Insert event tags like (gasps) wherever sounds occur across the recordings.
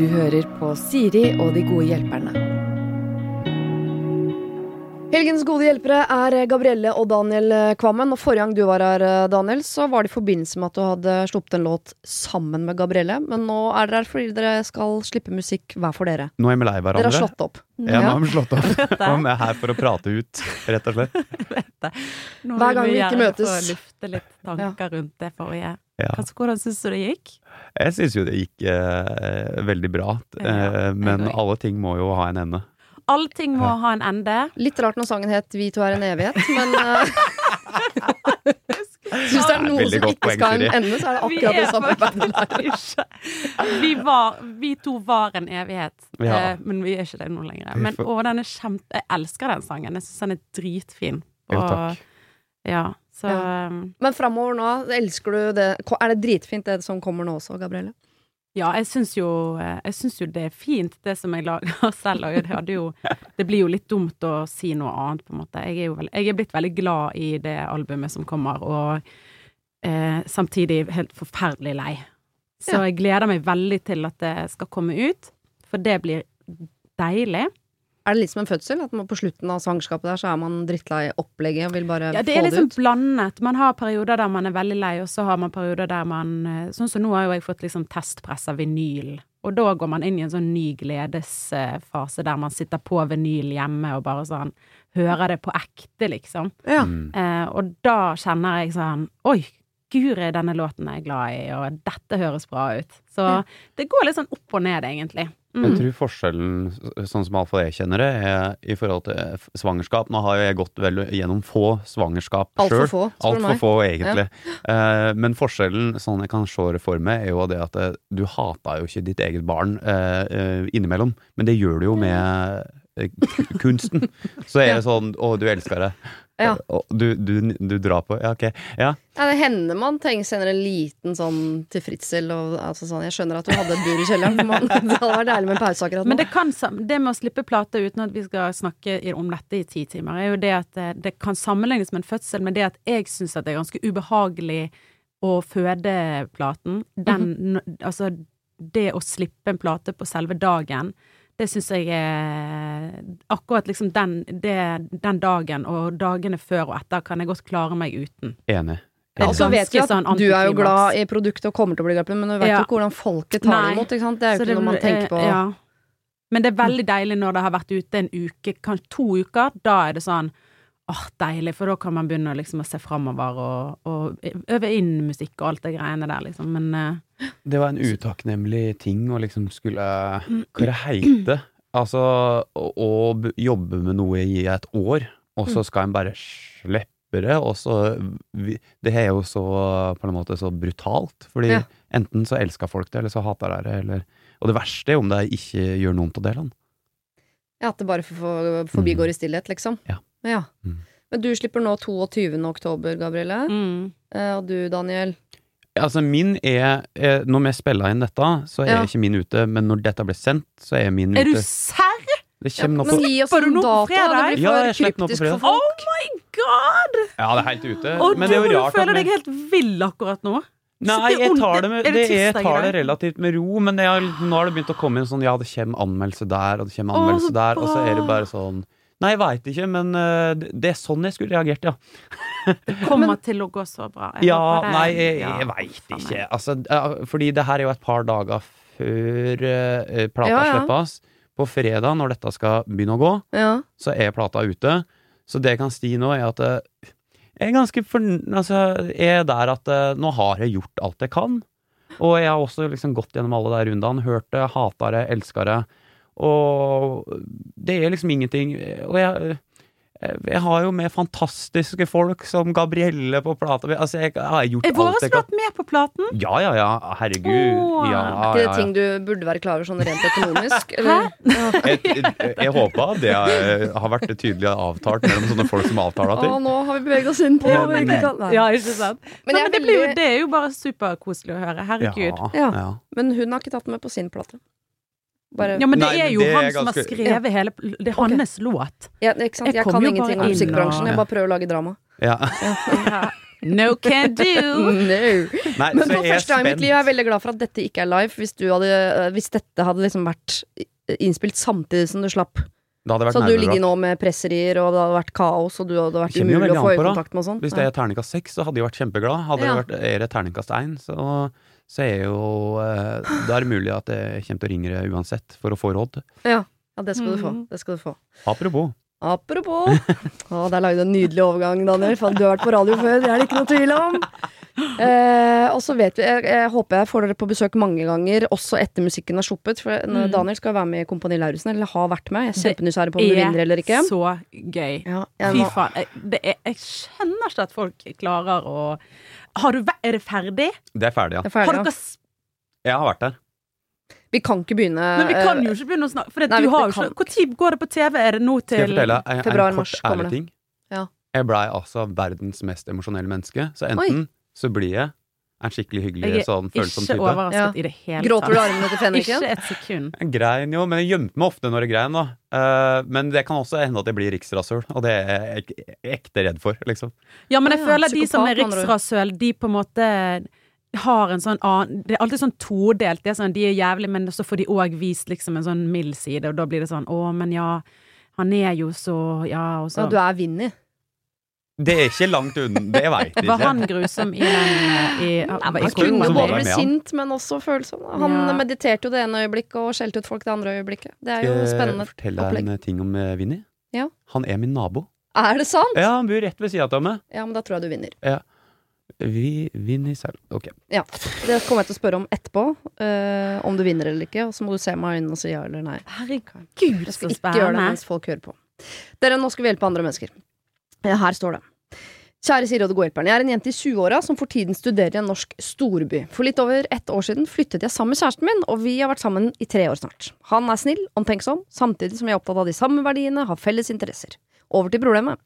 Du hører på Siri og de gode hjelperne. Helgens gode hjelpere er Gabrielle og Daniel Kvammen. Og Forrige gang du var her, Daniel, så var det i forbindelse med at du hadde sluppet en låt sammen med Gabrielle. Men nå er dere her fordi dere skal slippe musikk hver for dere. Nå er vi lei hverandre. Dere har slått opp. Ja, nå har vi slått opp. (laughs) Nå er her for å prate ut, rett og slett. (laughs) Hver gang vi ikke møtes. Nå vil vi gjerne få lufte litt tanker rundt det forrige. Ja. Altså, hvordan syns du det gikk? Jeg syns jo det gikk eh, veldig bra, eh, men alle ting må jo ha en ende. Alle ting må ha en ende. Litt rart når sangen het 'Vi to er en evighet', men (laughs) uh, Syns det er noe som ikke skal ha en ende, så er det akkurat det samme bandet der. Vi, vi to var en evighet, Ja. eh, men vi er ikke det nå lenger. Men å, den er kjempe Jeg elsker den sangen. Jeg syns den er dritfin. Jo, takk. Ja, så ja. Men framover nå, elsker du det Er det dritfint det som kommer nå også, Gabrielle? Ja, jeg syns jo, eh, jo det er fint, det som jeg lager (laughs) selv. Og det, jo, det blir jo litt dumt å si noe annet, på en måte. Jeg er veld, jeg er blitt veldig glad i det albumet som kommer, og eh, samtidig helt forferdelig lei. Så Ja. jeg gleder meg veldig til at det skal komme ut, for det blir deilig. Er det litt som en fødsel? At man på slutten av svangerskapet der så er man drittlei opplegget og vil bare Ja, det få er det liksom ut? blandet. Man har perioder der man er veldig lei, og så har man perioder der man eh, Sånn som nå har jo jeg fått liksom testpress av vinyl. Og da går man inn i en sånn ny gledesfase der man sitter på vinyl hjemme og bare sånn hører det på ekte, liksom. Ja. Mm. Eh, og da kjenner jeg sånn Oi, guri, denne låten er jeg glad i, og dette høres bra ut. Så Ja. det går litt sånn opp og ned, egentlig. Jeg Mm. tror forskjellen, sånn som iallfall jeg kjenner det, er i forhold til svangerskap. Nå har jeg gått vel gjennom få svangerskap Altfor sjøl. få, spør du Altfor meg. få, egentlig. Eh, men forskjellen, sånn jeg kan se det for meg, er jo det at eh, du hata jo ikke ditt eget barn eh, innimellom, men det gjør du jo med kunsten. Så er det sånn Å, du elsker det. Ja. Du, du, du drar på Ja, ok. Ja. Ja, det hender man tenker senere en liten sånn til Fritzel og altså sånn Jeg skjønner at du hadde et bur i kjelleren, (laughs) men man, det hadde vært deilig med en pause akkurat nå. Men det, kan, det med å slippe plate uten at vi skal snakke om dette i ti timer, er jo det at det, det kan sammenlignes med en fødsel, men det at jeg syns at det er ganske ubehagelig å føde platen. Den, n- Altså, det å slippe en plate på selve dagen, det syns jeg er Akkurat liksom den, det, den dagen og dagene før og etter kan jeg godt klare meg uten. Enig. Ja, og så vet vi at sånn du er jo glad i produktet og kommer til å bli glad i det, men du vet jo Ja. ikke hvordan folket tar det Nei. imot. Ikke sant? Det er jo Så ikke noe man tenker på. eh, Ja. Men det er veldig deilig når det har vært ute en uke, kanskje to uker. Da er det sånn åh, deilig, for da kan man begynne liksom å se framover og, og øve inn musikk og alt det greiene der, liksom. Men uh, Det var en utakknemlig ting å liksom skulle Hva det heter Altså å, å jobbe med noe i et år, og så skal en bare slippe det, og så Det er jo så på en måte så brutalt, fordi Ja. enten så elsker folk det, eller så hater de det, eller Og det verste er om de ikke gjør noen av delene. Ja, at det bare for, for, forbigår i stillhet, liksom. Ja. Ja. Mm. Men du slipper nå 22. oktober, Gabrielle. mm. Eh, Og du, Daniel? Altså, min er er Når vi spiller inn dette, så er Ja. ikke min ute, men når dette blir sendt, så er min ute. Er du serr? Det Ja, men på gi oss en dato, da. Det blir for jeg på kryptisk for folk. Oh my god! Ja, det er helt ute. Og men du det er jo rart at føle vi- deg helt vill akkurat nå. Nei, jeg tar det, med, det jeg tar det relativt med ro, men det er, nå har det begynt å komme inn sånn ja, det kommer anmeldelse der, og det kommer anmeldelse så der, og så er det bare sånn Nei, jeg veit ikke, men øh, det er sånn jeg skulle reagert, ja. Det kommer til å gå så bra. Jeg Ja, det- nei, jeg, ja, jeg veit ikke. Altså, fordi det her er jo et par dager før uh, plata Ja, ja. slippes. På fredag, når dette skal begynne å gå, Ja. så er plata ute. Så det jeg kan si nå, er at uh, jeg er ganske forn... Altså, jeg er der at uh, nå har jeg gjort alt jeg kan. Og jeg har også liksom gått gjennom alle de rundene. Hørt det, hata det, elska det. Og det er liksom ingenting Og jeg, jeg har jo med fantastiske folk som Gabrielle på plata. Altså, jeg, jeg har gjort Er alt jeg kan. med på platen? Ja, ja, ja. Herregud. Åh, ja, Er ikke det ja, ting du burde være klar over sånn rent økonomisk? Eller? Jeg, jeg, jeg håper det har vært tydelig avtalt mellom sånne folk som avtaler Å, ting. nå har vi beveget oss inn på Ja, men- ikke. Ja, ikke sant? Men Men, jeg er det, blir jo, det er jo bare superkoselig å høre. Herregud. Ja, Ja. ja. Men hun har ikke tatt den med på sin plate. Bare Ja, men det Nei, er jo det er han som har skrevet skrevet hele Det er hans låt. ja, ikke sant? Jeg Jeg kan jo ingenting i om musikkbransjen, og- jeg bare prøver å lage drama. ja. Ja. No can do! (laughs) No. Nei, Men for første gang i mitt liv er jeg veldig glad for at dette ikke er live. Hvis, du hadde, eh, hvis dette hadde liksom vært innspilt samtidig som du slapp. Det hadde vært Så hadde du ligger ligget nå med presserier, og det hadde vært kaos, og du hadde vært umulig å få øyekontakt med og sånn. Hvis det er terningkast seks, så hadde jeg vært kjempeglad. Hadde Ja. det vært er det terningkast én, så, så er jo eh, Da er det mulig at jeg kommer til å ringe deg uansett for å få råd. ja. ja, det skal du få. Mhm. Det skal du få. Apropos. Apropos Å, der lagde du en nydelig overgang, Daniel. For du har vært på radio før, det er det ikke noe tvil om. Eh, og så vet vi jeg, jeg håper jeg får dere på besøk mange ganger, også etter musikken er sluppet. For Mm. Daniel skal være med i Kompani Lauritzen, eller har vært med. Jeg er Det kjempenysgjerrig på om du vinner eller ikke. så gøy. Ja, jeg Fy faen. Jeg, det er, jeg skjønner ikke at folk klarer å har du, Er det ferdig? Det er ferdig, ja. er Har ferdig, dere ja. Jeg har vært der. Vi kan ikke begynne Men vi kan eh, jo ikke begynne å snakke For Nei, du har jo ikke Når går det på TV? Er det nå Skal jeg til fortelle en, en februar, kort mars ærlig ting? Ja. Jeg blei altså verdens mest emosjonelle menneske. Så enten så blir jeg en skikkelig hyggelig sånn følsom ikke overrasket Ja. i det hele tatt. Gråter du armene til fenriken? Ikke et sekund. Jeg grein jo, men jeg gjemte meg ofte når jeg grein, da. Uh, men det kan også hende at jeg blir riksrasøl, og det er jeg ekte redd for, liksom. Ja, men jeg føler ja, de som er riksrasøl, de på en måte har en sånn annen Det er alltid sånn todelt. Det er sånn, de er jævlige, men så får de òg vist liksom en sånn mild side, og da blir det sånn Å, men ja, han er jo så Ja, og så Ja, du er Vinni. Det er ikke langt unna, det veit jeg Var han grusom i den eh, i, Ja, han kunne jo både bli sint, men også følsom. Han Ja. mediterte jo det ene øyeblikket og skjelte ut folk det andre øyeblikket. Det er jo Skal jeg fortelle deg en ting om eh, Vinni? Ja. Han er min nabo. Er det sant? Ja, han bor rett ved sida av meg. Ja, men da tror jeg du vinner. Vi vinner selv. Ok. Ja. Det kommer jeg til å spørre om etterpå, Uh, om du vinner eller ikke. Og så må du se meg i øynene og si ja eller nei. Herregud, Jeg skal ikke gjøre det mens folk hører på. Dere, nå skal vi hjelpe andre mennesker. Her står det. Kjære Siri og de gode hjelperne. Jeg er en jente i 20-åra som for tiden studerer i en norsk storby. For litt over ett år siden flyttet jeg sammen med kjæresten min, og vi har vært sammen i tre år snart. Han er snill, omtenksom, samtidig som jeg er opptatt av de samme verdiene, har felles interesser. Over til problemet.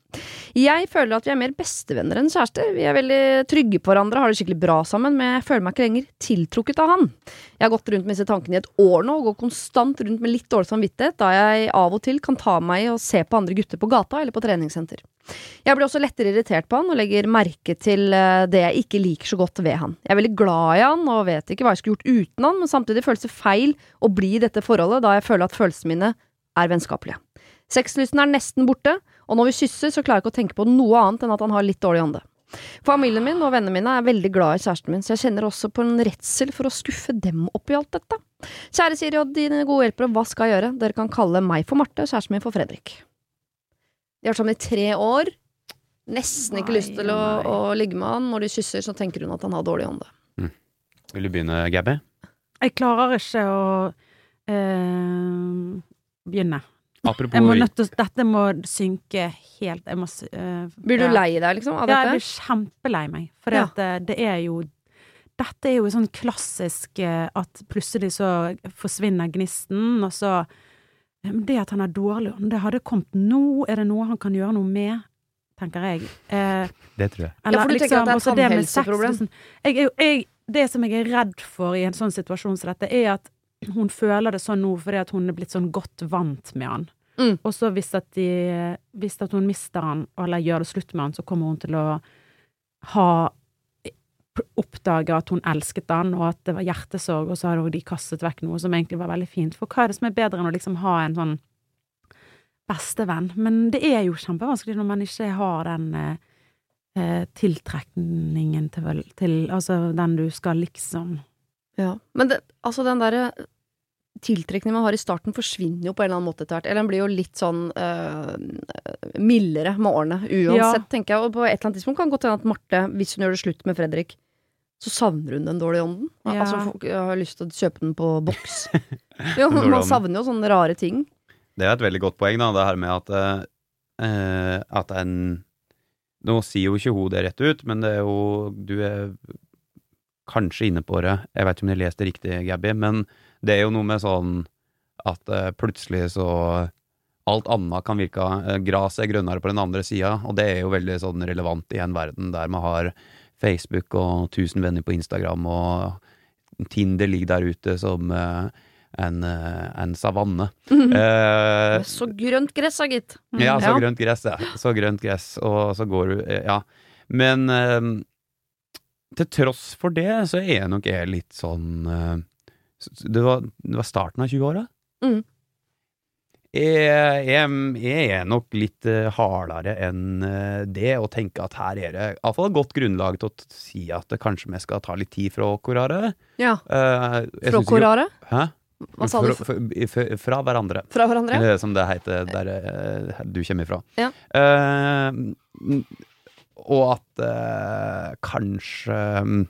Jeg føler at vi er mer bestevenner enn kjærester. Vi er veldig trygge på hverandre, har det skikkelig bra sammen, men jeg føler meg ikke lenger tiltrukket av han. Jeg har gått rundt med disse tankene i et år nå, og går konstant rundt med litt dårlig samvittighet, da jeg av og til kan ta meg i å se på andre gutter på gata eller på treningssenter. Jeg blir også lettere irritert på han, og legger merke til eh, det jeg ikke liker så godt ved han. Jeg er veldig glad i han, og vet ikke hva jeg skulle gjort uten han, men samtidig føles det feil å bli i dette forholdet, da jeg føler at følelsene mine er vennskapelige. Sexlysten er nesten borte, og når vi kysser, så klarer jeg ikke å tenke på noe annet enn at han har litt dårlig ånde. Familien min og vennene mine er veldig glad i kjæresten min, så jeg kjenner også på en redsel for å skuffe dem oppi alt dette. Kjære Siri og dine gode hjelpere, hva skal jeg gjøre? Dere kan kalle meg for Marte og kjæresten min for Fredrik. De har vært sammen i tre år. Nesten ikke Nei, lyst til å, å ligge med han. Når de kysser, så tenker hun at han har dårlig ånde. Vil du begynne, Gabby? Jeg klarer ikke å øh, begynne. Apropos Jeg må nødt til, dette må synke helt jeg må, eh, Blir du lei deg, liksom, av Ja, jeg blir kjempelei meg. For Ja. at det, det er jo Dette er jo sånn klassisk eh, at plutselig så forsvinner gnisten, og så eh, Det at han er dårlig det hadde kommet nå. Er det noe han kan gjøre noe med? Tenker jeg. Eh, Det tror jeg. eller Ja, for du tenker at det er tannhelseproblem? liksom. jeg, jeg, det som jeg er redd for i en sånn situasjon som dette, er at hun føler det sånn nå fordi at hun er blitt sånn godt vant med han. Mm. Og så hvis at, de, hvis at hun mister han, eller gjør det slutt med han, så kommer hun til å ha Oppdage at hun elsket han, og at det var hjertesorg, og så har de kastet vekk noe som egentlig var veldig fint. For hva er det som er bedre enn å liksom ha en sånn bestevenn? Men det er jo kjempevanskelig når man ikke har den eh, eh, tiltrekningen til, til Altså den du skal liksom Ja. Men det, altså den derre tiltrekningen man har i starten, forsvinner jo på en eller annen måte etter hvert. Eller den blir jo litt sånn øh, mildere med årene. Uansett, tenker jeg. Og på et eller annet tidspunkt kan det godt hende at Marte, hvis hun gjør det slutt med Fredrik, så savner hun den dårlige ånden. Ja. Altså, folk har lyst til å kjøpe den på boks. (laughs) jo, man savner jo sånne rare ting. Det er et veldig godt poeng, da, det her med at eh, At en Nå sier jo ikke hun det rett ut, men det er jo Du er kanskje inne på det. Jeg vet ikke om jeg leste riktig, Gabby, men det er jo noe med sånn at eh, plutselig så Alt annet kan virke eh, Gresset er grønnere på den andre sida, og det er jo veldig sånn relevant i en verden der man har Facebook og 1000 venner på Instagram, og Tinder ligger der ute som eh, en, eh, en savanne. (laughs) Eh, Så grønt gress, da, gitt. ja, så Ja. grønt gress, ja. Så grønt gress, og så går du eh, Ja. Men til tross for det, så er nok jeg litt sånn det, var, det var starten av 20-åra. Mm. Jeg, jeg, jeg er nok litt eh, hardere enn eh, det, og tenker at her er det iallfall et godt grunnlag til å si at det kanskje vi skal ta litt tid fra hverandre. Ja. Uh, Fra hverandre? Hæ? Hva sa du? Fra, fra, fra- hverandre. Fra hverandre? Eller som det heter der du kommer ifra. Ja. Mm, og at uh, kanskje mm,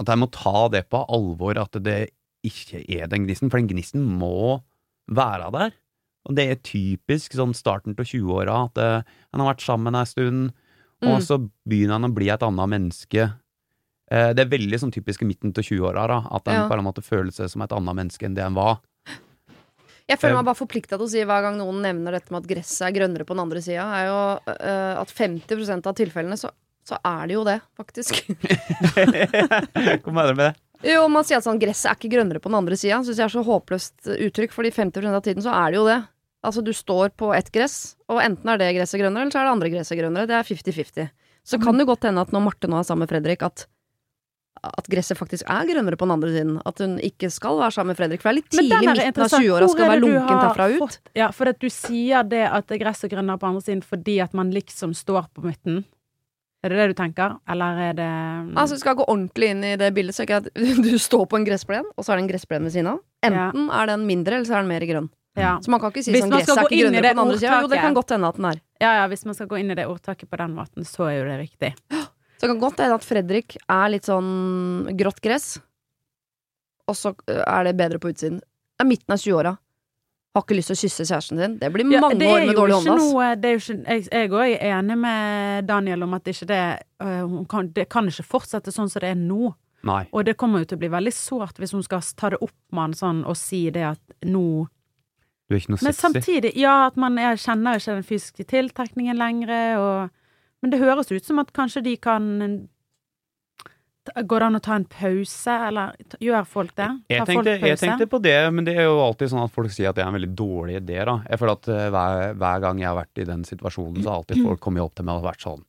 At jeg må ta det på alvor, at det ikke er den gnisten. For den gnisten må være der. Og det er typisk sånn starten til 20-åra, at eh, en har vært sammen en stund, og Mm. så begynner han å bli et annet menneske. Eh, det er veldig sånn typisk i midten til 20-åra, at en Ja. på en måte føler seg som et annet menneske enn det en var. Jeg føler Eh, meg bare forplikta til å si hver gang noen nevner dette med at gresset er grønnere på den andre sida, er jo uh, at 50% av tilfellene så, så er det jo det, faktisk. (laughs) (laughs) Hva mener du med det? Jo, man sier at sånn gresset er ikke grønnere på den andre sida. Syns jeg er så håpløst uttrykk, fordi 50 av tiden så er det jo det. Altså, du står på ett gress, og enten er det gresset grønnere, eller så er det andre gresset grønnere. Det er 50-50. Så kan det godt hende at når Marte nå er sammen med Fredrik, at at gresset faktisk er grønnere på den andre siden. At hun ikke skal være sammen med Fredrik. For det er litt tidlig den er midten av interessant. 20-åra skal være lunken herfra ut. fått- Ja, for at du sier det at gresset er grønnere på andre siden fordi at man liksom står på midten. Er det det du tenker, eller er det Altså, skal jeg gå ordentlig inn i det bildet, så er det ikke at (laughs) du står på en gressplen, og så er det en gressplen ved siden av. Enten er den mindre, eller så er den mer grønn. ja. Så man kan ikke si Hvis sånn gresset er ikke grønnere på den andre sida. Jo, det kan godt hende at den er. ja, ja, hvis man skal gå inn i det ordtaket på den måten, så er jo det riktig. (gasps) Så det kan godt hende at Fredrik er litt sånn grått gress, og så er det bedre på utsiden. Det er midten av 20-åra. Har ikke lyst til å kysse kjæresten sin. Det blir Ja, mange det er år med dårlig hånd. noe- det er jo ikke, noe jeg òg er enig med Daniel om at ikke det, øh, kan, det kan ikke fortsette sånn som det er nå. Nei. Og det kommer jo til å bli veldig sårt hvis hun skal ta det opp med han sånn og si det at nå Du er ikke noe Men samtidig, ja, at man er, kjenner ikke den fysiske tiltrekningen lenger, og Men det høres ut som at kanskje de kan Går det an å ta en pause, eller gjør folk det? Jeg tenkte, folk jeg tenkte på det, men det er jo alltid sånn at folk sier at det er en veldig dårlig idé. da. Jeg føler at eh, hver, hver gang jeg har vært i den situasjonen, så har alltid folk kommet opp til meg og vært sånn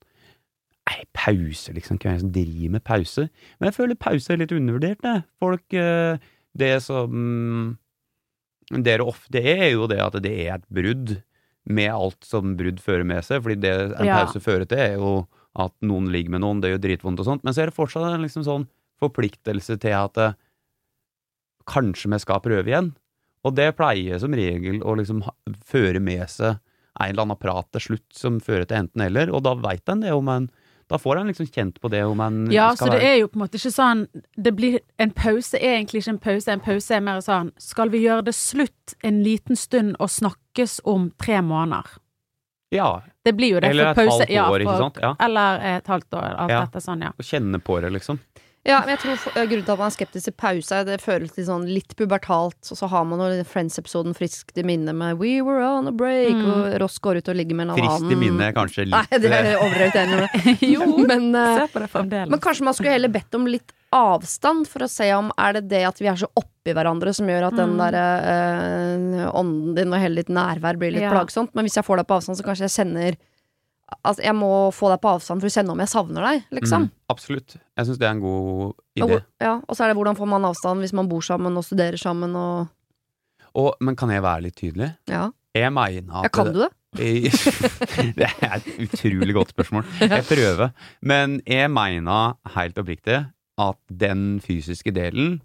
Nei, pause, liksom. Hvem er det som driver med pause? Men jeg føler pause er litt undervurdert, det. Folk eh, Det som Dere ofte er jo det at det er et brudd, med alt som brudd fører med seg. Fordi det en Ja. pause fører til, er jo at noen ligger med noen, det gjør dritvondt og sånt. Men så er det fortsatt en liksom sånn forpliktelse til at eh, kanskje vi skal prøve igjen. Og det pleier som regel å liksom ha, føre med seg en eller annen prat til slutt som fører til enten eller, og da veit en det om en Da får en liksom kjent på det om en Ja, så det er jo på en måte ikke sånn det blir, En pause er egentlig ikke en pause. En pause er mer sånn Skal vi gjøre det slutt en liten stund og snakkes om tre måneder? Ja, Det blir jo det. Eller et halvt halvt ja, år, ikke sant? Ja. Eller et halvt år. Alt Ja. dette sånn, ja. å kjenne på det, liksom. Ja, men jeg tror øh, Grunnen til at man er skeptisk til pause, det føles litt sånn litt pubertalt. Og så har man jo Friends-episoden friskt i minne med 'We were on a break', Mm. og Ross går ut og ligger med en annen. Friskt i minne er kanskje litt Nei, det er overdrevet enig med (laughs) jo, (laughs) Men, øh, se på det fremdeles. men kanskje man skulle heller bedt om litt avstand for å se om er det det at vi er så oppi hverandre som gjør at den Mm. der øh, ånden din og hele litt nærvær blir litt Ja. plagsomt. Men hvis jeg får deg på avstand, så kanskje jeg kjenner Altså, jeg må få deg på avstand for å kjenne om jeg savner deg, liksom. Mm, absolutt. Jeg syns det er en god idé. Og, ja, og så er det hvordan får man avstand hvis man bor sammen og studerer sammen og Og, men kan jeg være litt tydelig? Ja, Jeg mener at ja kan du det? (laughs) det er et utrolig godt spørsmål. (laughs) Jeg prøver. Men jeg mener helt oppriktig at den fysiske delen,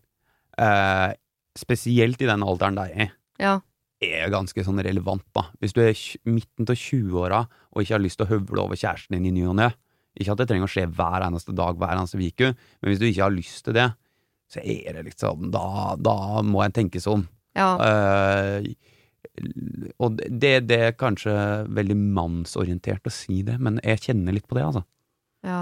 eh, spesielt i den alderen det er, Ja. Er ganske sånn relevant, da. Hvis du er midten til 20-åra og ikke har lyst til å høvle over kjæresten din i ny og ne, ikke at det trenger å skje hver eneste dag, hver eneste uke, men hvis du ikke har lyst til det, så er det liksom Da, da må en tenke sånn. ja. Uh, og det, det er kanskje veldig mannsorientert å si det, men jeg kjenner litt på det, altså. ja.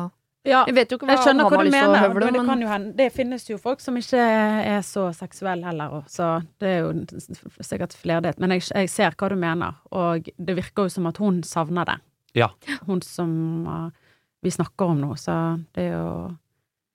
Ja, Jeg vet jo ikke hva jeg skjønner han hva har du lyst til å mener, høvle, men det men kan jo hende Det finnes jo folk som ikke er så seksuelle heller, så det er jo sikkert flerdighet. Men jeg, jeg ser hva du mener, og det virker jo som at hun savner det. Ja. Hun som uh, vi snakker om nå, så det er jo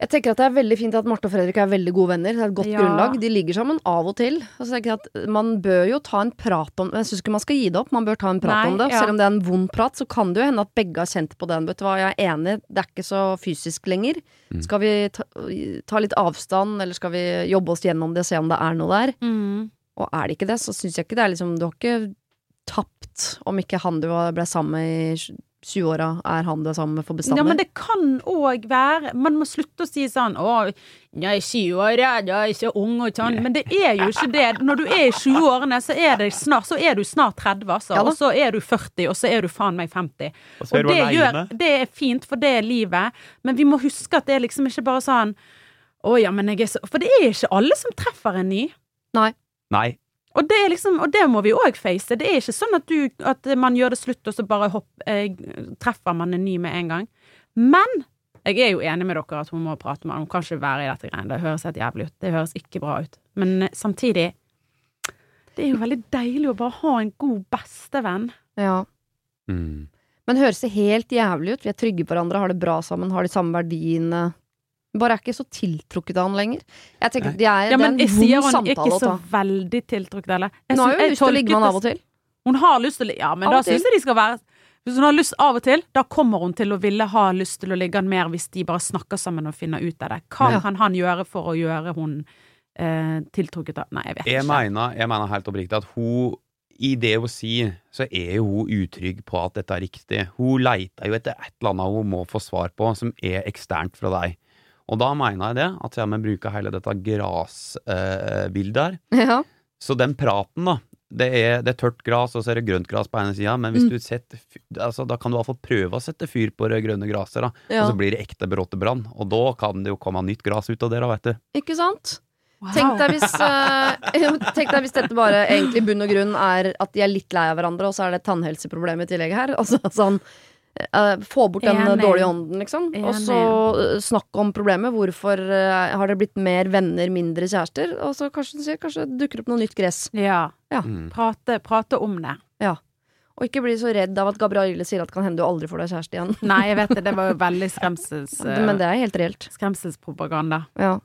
Jeg tenker at det er veldig fint at Marte og Fredrik er veldig gode venner. Det er et godt Ja. grunnlag. De ligger sammen av og til. Og så tenker jeg at Man bør jo ta en prat om Jeg syns ikke man skal gi det opp, man bør ta en prat Nei, om det. ja. Selv om det er en vond prat, så kan det jo hende at begge har kjent på den. Vet du hva, jeg er enig, det er ikke så fysisk lenger. Mm. Skal vi ta, ta litt avstand, eller skal vi jobbe oss gjennom det og se om det er noe der? Mm. Og er det ikke det, så syns jeg ikke det er liksom Du har ikke tapt om ikke han du ble sammen med i 20-åra, er han det samme for bestandig. Ja, men det kan òg være Man må slutte å si sånn 'Å, jeg er 20 år, jeg er ikke ung', og sånn. Men det er jo ikke det. Når du er i 20-årene, så, så er du snart 30, altså. Ja og så er du 40, og så er du faen meg 50. Og Og det, gjør, det er fint, for det er livet. Men vi må huske at det er liksom ikke bare sånn 'Å ja, men jeg er så For det er ikke alle som treffer en ny. Nei. Nei. Og det, er liksom, og det må vi òg face. Det er ikke sånn at, du, at man gjør det slutt, og så bare hopp, eh, treffer man en ny med en gang. Men jeg er jo enig med dere at hun må prate med han. Hun kan ikke være i dette greiene. Det høres helt jævlig ut. Det høres ikke bra ut. Men eh, samtidig Det er jo veldig deilig å bare ha en god bestevenn. Ja. Mm. Men høres det helt jævlig ut? Vi er trygge på hverandre, har det bra sammen, har de samme verdiene. Bare er ikke så tiltrukket av han lenger. Jeg tenker det er, Ja, men det er en sier vond hun samtale ikke så veldig tiltrukket, heller. Jeg Hun har jo jeg lyst til å ligge med han av og til. Hun har lyst til å Ja, men Av da syns jeg de skal være Hvis hun har lyst av og til, da kommer hun til å ville ha lyst til å ligge han mer hvis de bare snakker sammen og finner ut av det. Hva Ja. kan han gjøre for å gjøre hun eh, tiltrukket av Nei, jeg vet Jeg ikke. mener, jeg mener helt oppriktig at hun i det hun sier, så er jo hun utrygg på at dette er riktig. Hun leiter jo etter et eller annet hun må få svar på, som er eksternt fra deg. Og da mener jeg det, at jeg vi bruker hele dette grasbildet her, (laughs) Ja. så den praten, da. Det er, det er tørt gras, og så er det grønt gras på ene sida, men hvis Mm. du setter altså, Da kan du iallfall prøve å sette fyr på det grønne graset, da. ja. Og så blir det ekte bråtebrann. Og da kan det jo komme nytt gras ut av det, da, vet du. Ikke sant? Wow. Tenk deg, hvis, (laughs) uh, tenk deg hvis dette bare egentlig bunn og grunn er at de er litt lei av hverandre, og så er det et tannhelseproblem i tillegg her. (laughs) Altså sånn eh, Få bort den Enig. dårlige ånden, liksom. Og så eh, snakk om problemet. Hvorfor eh, har det blitt mer venner, mindre kjærester? Og så kanskje, sier, kanskje dukker opp noe nytt gress. Ja. Ja. Mm. Prate, prate om det. Ja. Og ikke bli så redd av at Gabrielle sier at kan hende du aldri får deg kjæreste igjen. Nei, jeg vet det. Det var jo (laughs) veldig skremsels, eh, Men det er helt reelt. skremselspropaganda. Ja.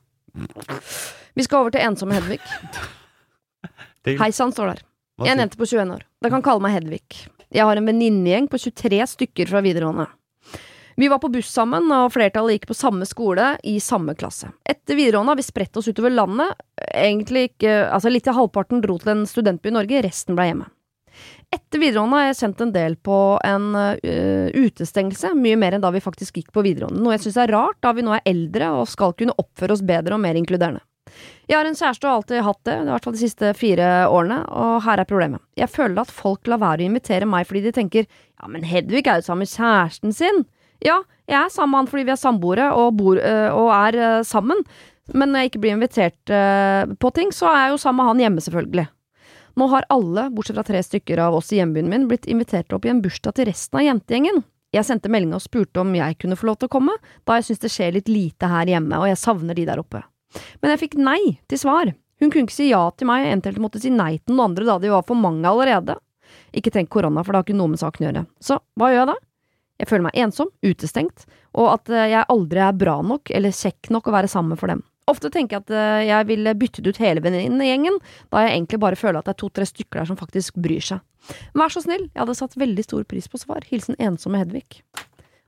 Vi skal over til ensomme Hedvig. (laughs) Hei sann, står der. En jente på 21 år. Dere kan kalle meg Hedvig. Jeg har en venninnegjeng på 23 stykker fra videregående. Vi var på buss sammen, og flertallet gikk på samme skole i samme klasse. Etter videregående har vi spredt oss utover landet. Egentlig ikke Altså, litt til halvparten dro til en studentby i Norge, resten ble hjemme. Etter videregående har jeg sendt en del på en uh, utestengelse, mye mer enn da vi faktisk gikk på videregående, noe jeg syns er rart, da vi nå er eldre og skal kunne oppføre oss bedre og mer inkluderende. Jeg har en kjæreste og alltid hatt det, i hvert fall de siste fire årene, og her er problemet. Jeg føler at folk lar være å invitere meg fordi de tenker ja, men Hedvig er jo sammen med kjæresten sin. Ja, jeg er sammen med han fordi vi er samboere og, bor, øh, og er øh, sammen, men når jeg ikke blir invitert øh, på ting, så er jeg jo sammen med han hjemme, selvfølgelig. Nå har alle, bortsett fra tre stykker av oss i hjembyen min, blitt invitert opp i en bursdag til resten av jentegjengen. Jeg sendte melding og spurte om jeg kunne få lov til å komme, da jeg syns det skjer litt lite her hjemme, og jeg savner de der oppe. Men jeg fikk nei til svar. Hun kunne ikke si ja til meg, enkelte måtte si nei til noen andre da de var for mange allerede. Ikke tenk korona, for det har ikke noe med saken å gjøre. Så hva gjør jeg da? Jeg føler meg ensom, utestengt, og at eh, jeg aldri er bra nok eller kjekk nok å være sammen for dem. Ofte tenker jeg at eh, jeg ville byttet ut hele venninnegjengen, da jeg egentlig bare føler at det er to-tre stykker der som faktisk bryr seg. Vær så snill, jeg hadde satt veldig stor pris på svar. Hilsen ensomme Hedvig.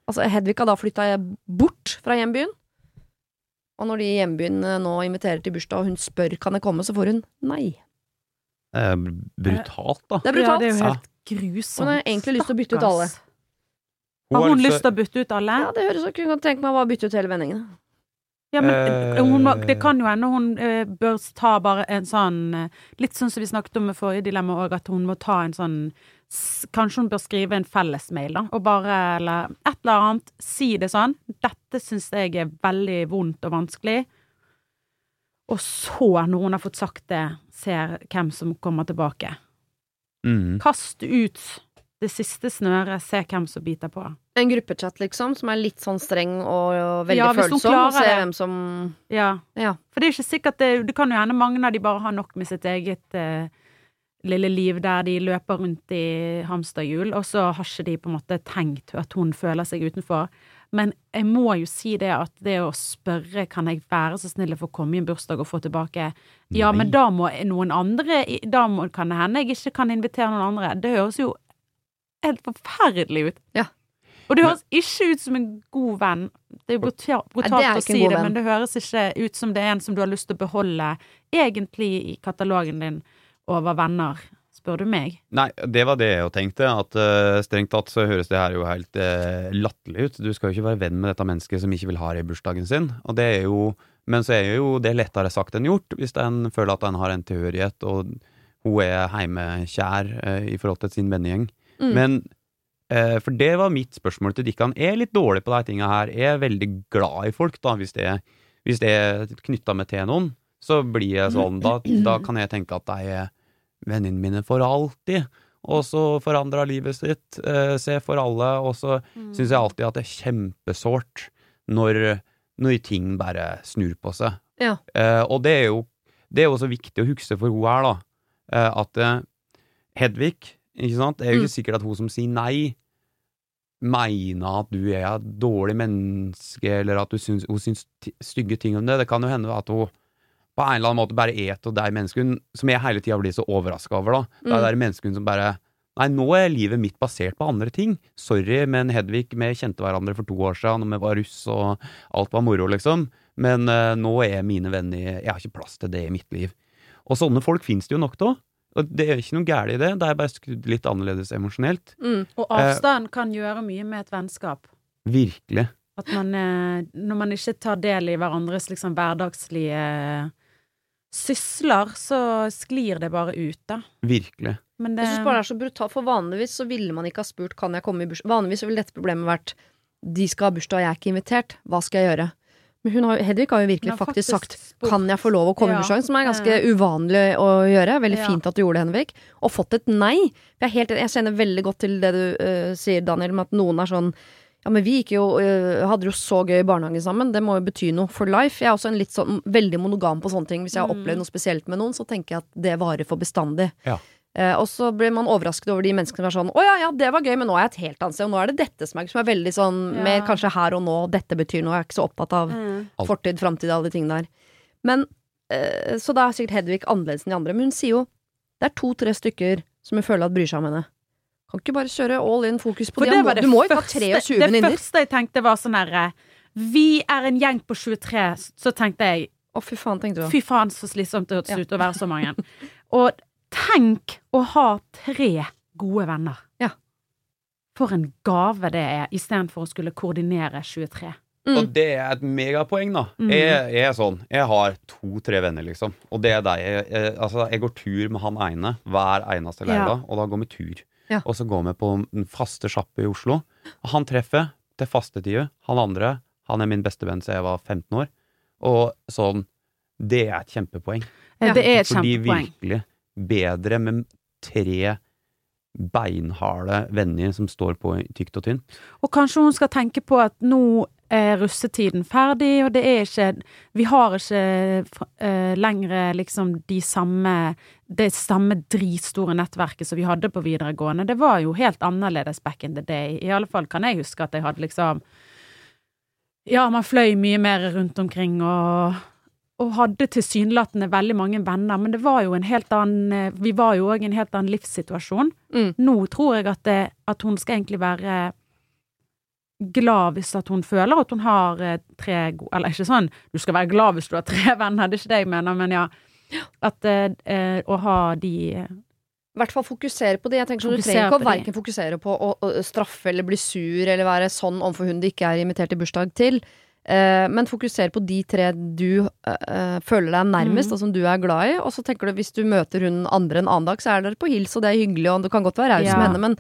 Altså, Hedvig har da flytta bort fra hjembyen. Og når de i hjembyen eh, nå inviterer til bursdag, og hun spør kan jeg komme, så får hun nei. Det er brutalt, da. Det er brutalt. Ja, det er jo helt grusomt. Hun har egentlig lyst til å bytte ut alle. Har hun lyst til å bytte ut alle? Ja, det høres ut som hun kan tenke meg å bare bytte ut hele vendingen. Ja, men Eh, hun, det kan jo hende hun eh, bør ta bare en sånn Litt sånn som vi snakket om med forrige dilemma òg, at hun må ta en sånn Kanskje hun bør skrive en fellesmail, da, og bare Eller et eller annet. Si det sånn. Dette syns jeg er veldig vondt og vanskelig. Og så, når hun har fått sagt det, ser hvem som kommer tilbake. Mm. Kast ut det siste snøret, se hvem som biter på. En gruppechat, liksom, som er litt sånn streng og, og veldig Ja, følsom, og se hvem som Ja. Ja. For det er ikke sikkert det Det kan jo hende mange av de bare har nok med sitt eget eh, lille liv der de løper rundt i hamsterhjul, og så har ikke de på en måte tenkt at hun føler seg utenfor. Men jeg må jo si det at det å spørre kan jeg være så snill å få komme i en bursdag og få tilbake Ja, Nei. men da må noen andre Da må, kan det hende jeg ikke kan invitere noen andre. Det høres jo helt forferdelig ut. Ja. Og det høres ikke ut som en god venn. Det er jo brutalt, er å si det, men det høres ikke ut som det er en som du har lyst til å beholde egentlig i katalogen din over venner, spør du meg. Nei, det var det jeg jo tenkte. At uh, strengt tatt så høres det her jo helt uh, latterlig ut. Du skal jo ikke være venn med dette mennesket som ikke vil ha det i bursdagen sin. Og det er jo Men så er jo det lettere sagt enn gjort, hvis en føler at en har en tilhørighet, og hun er heimekjær uh, i forhold til sin vennegjeng. Mm. Men For det var mitt spørsmål til Dikkan. Er litt dårlig på de tinga her. Er veldig glad i folk, da, hvis det, hvis det er knytta med til noen. Så blir jeg sånn, da, da kan jeg tenke at de er vennene mine for alltid. Og så forandra livet sitt, eh, se for alle. Og så syns jeg alltid at det er kjempesårt når, når ting bare snur på seg. Ja. Eh, og det er jo det er jo også viktig å huske for hun her, da. Eh, at eh, Hedvig, ikke sant, det er jo Mm. ikke sikkert at hun som sier nei, mener at du er et dårlig menneske, eller at du syns, hun syns stygge ting om det. Det kan jo hende at hun på en eller annen måte bare et og de menneskene som jeg hele tida blir så overraska over, da. Det er Mm. de menneskene som bare Nei, nå er livet mitt basert på andre ting. Sorry, men Hedvig, vi kjente hverandre for to år siden, og vi var russ, og alt var moro, liksom. Men uh, nå er mine venner Jeg har ikke plass til det i mitt liv. Og sånne folk finnes det jo nok av. Og det er ikke noe galt i det, det er bare skrudd litt annerledes emosjonelt. Mm. Og avstand kan gjøre mye med et vennskap. Virkelig. At man, eh, når man ikke tar del i hverandres liksom hverdagslige sysler, så sklir det bare ut, da. Virkelig. Men det Jeg syns bare det er så brutalt, for vanligvis så ville man ikke ha spurt Kan jeg komme i bursdag. Vanligvis så ville dette problemet vært De skal ha bursdag, og jeg er ikke invitert. Hva skal jeg gjøre? Men hun har, Hedvig har jo virkelig har faktisk, sagt spurt- Kan jeg få lov å komme i Ja. bursdagen? Som er ganske uvanlig å gjøre. Veldig Ja. fint at du gjorde det, Henvik. Og fått et nei. Jeg, er helt, jeg kjenner veldig godt til det du uh, sier, Daniel, med at noen er sånn ja, men vi jo, eh, hadde jo så gøy i barnehagen sammen. Det må jo bety noe for life. Jeg er også en litt sånn veldig monogam på sånne ting. Hvis jeg har Mm. opplevd noe spesielt med noen, så tenker jeg at det varer for bestandig. Ja. Eh, og så blir man overrasket over de menneskene som er sånn Å ja, ja, det var gøy, men nå er jeg et helt annet sted. Og nå er det dette som er, som er veldig sånn Ja. mer kanskje her og nå. Dette betyr noe. Jeg er ikke så opptatt av Mm. Fortid, framtid, alle de tingene der. Men eh, Så da er sikkert Hedvig annerledes enn de andre. Men hun sier jo det er to-tre stykker som hun føler at bryr seg om henne. Kan ikke bare kjøre all in fokus på For det. det Du må- det du må jo første- 23 Det venninner. første jeg tenkte var sånn herre Vi er en gjeng på 23, så tenkte jeg Å, fy faen, tenkte du. Fy faen, så slitsomt det hørtes Ja. ut å være så mange. (laughs) Og tenk å ha tre gode venner. Ja. For en gave det er, istedenfor å skulle koordinere 23. Mm. Og det er et megapoeng, da. Mm. Jeg, jeg er sånn, jeg har to-tre venner, liksom. Og det er deg. Jeg, jeg, altså, jeg går tur med han ene hver eneste lørdag, og da går vi tur. Ja. Og så går vi på den faste sjappe i Oslo. Han treffer til faste tider. Han andre, han er min beste venn siden jeg var 15 år. Og sånn, det er et kjempepoeng. Ja. Det er et Fordi kjempepoeng. virkelig bedre med tre beinharde venner som står på tykt og tynt. Og kanskje hun skal tenke på at nå er russetiden ferdig, og det er ikke Vi har ikke uh, lenger liksom de samme Det samme dritstore nettverket som vi hadde på videregående. Det var jo helt annerledes back in the day. I alle fall kan jeg huske at jeg hadde liksom Ja, man fløy mye mer rundt omkring og og hadde tilsynelatende veldig mange venner, men det var jo en helt annen eh, Vi var jo òg i en helt annen livssituasjon. Mm. Nå tror jeg at, det, at hun skal egentlig være glad hvis at hun føler at hun har eh, tre gode Eller ikke sånn du skal være glad hvis du har tre (laughs) venner, det er ikke det jeg mener, men ja. At eh, eh, å ha de I hvert fall fokusere på det. Jeg tenker sånn, Du trenger ikke å verken fokusere på å, å straffe eller bli sur eller være sånn overfor hun du ikke er invitert i bursdag til. Eh, men fokusere på de tre du uh, føler deg nærmest, Mm. og som du er glad i. Og så tenker du hvis du møter hun andre en annen dag, så er dere på hils, og det er hyggelig, og du kan godt være raus Ja. med henne, men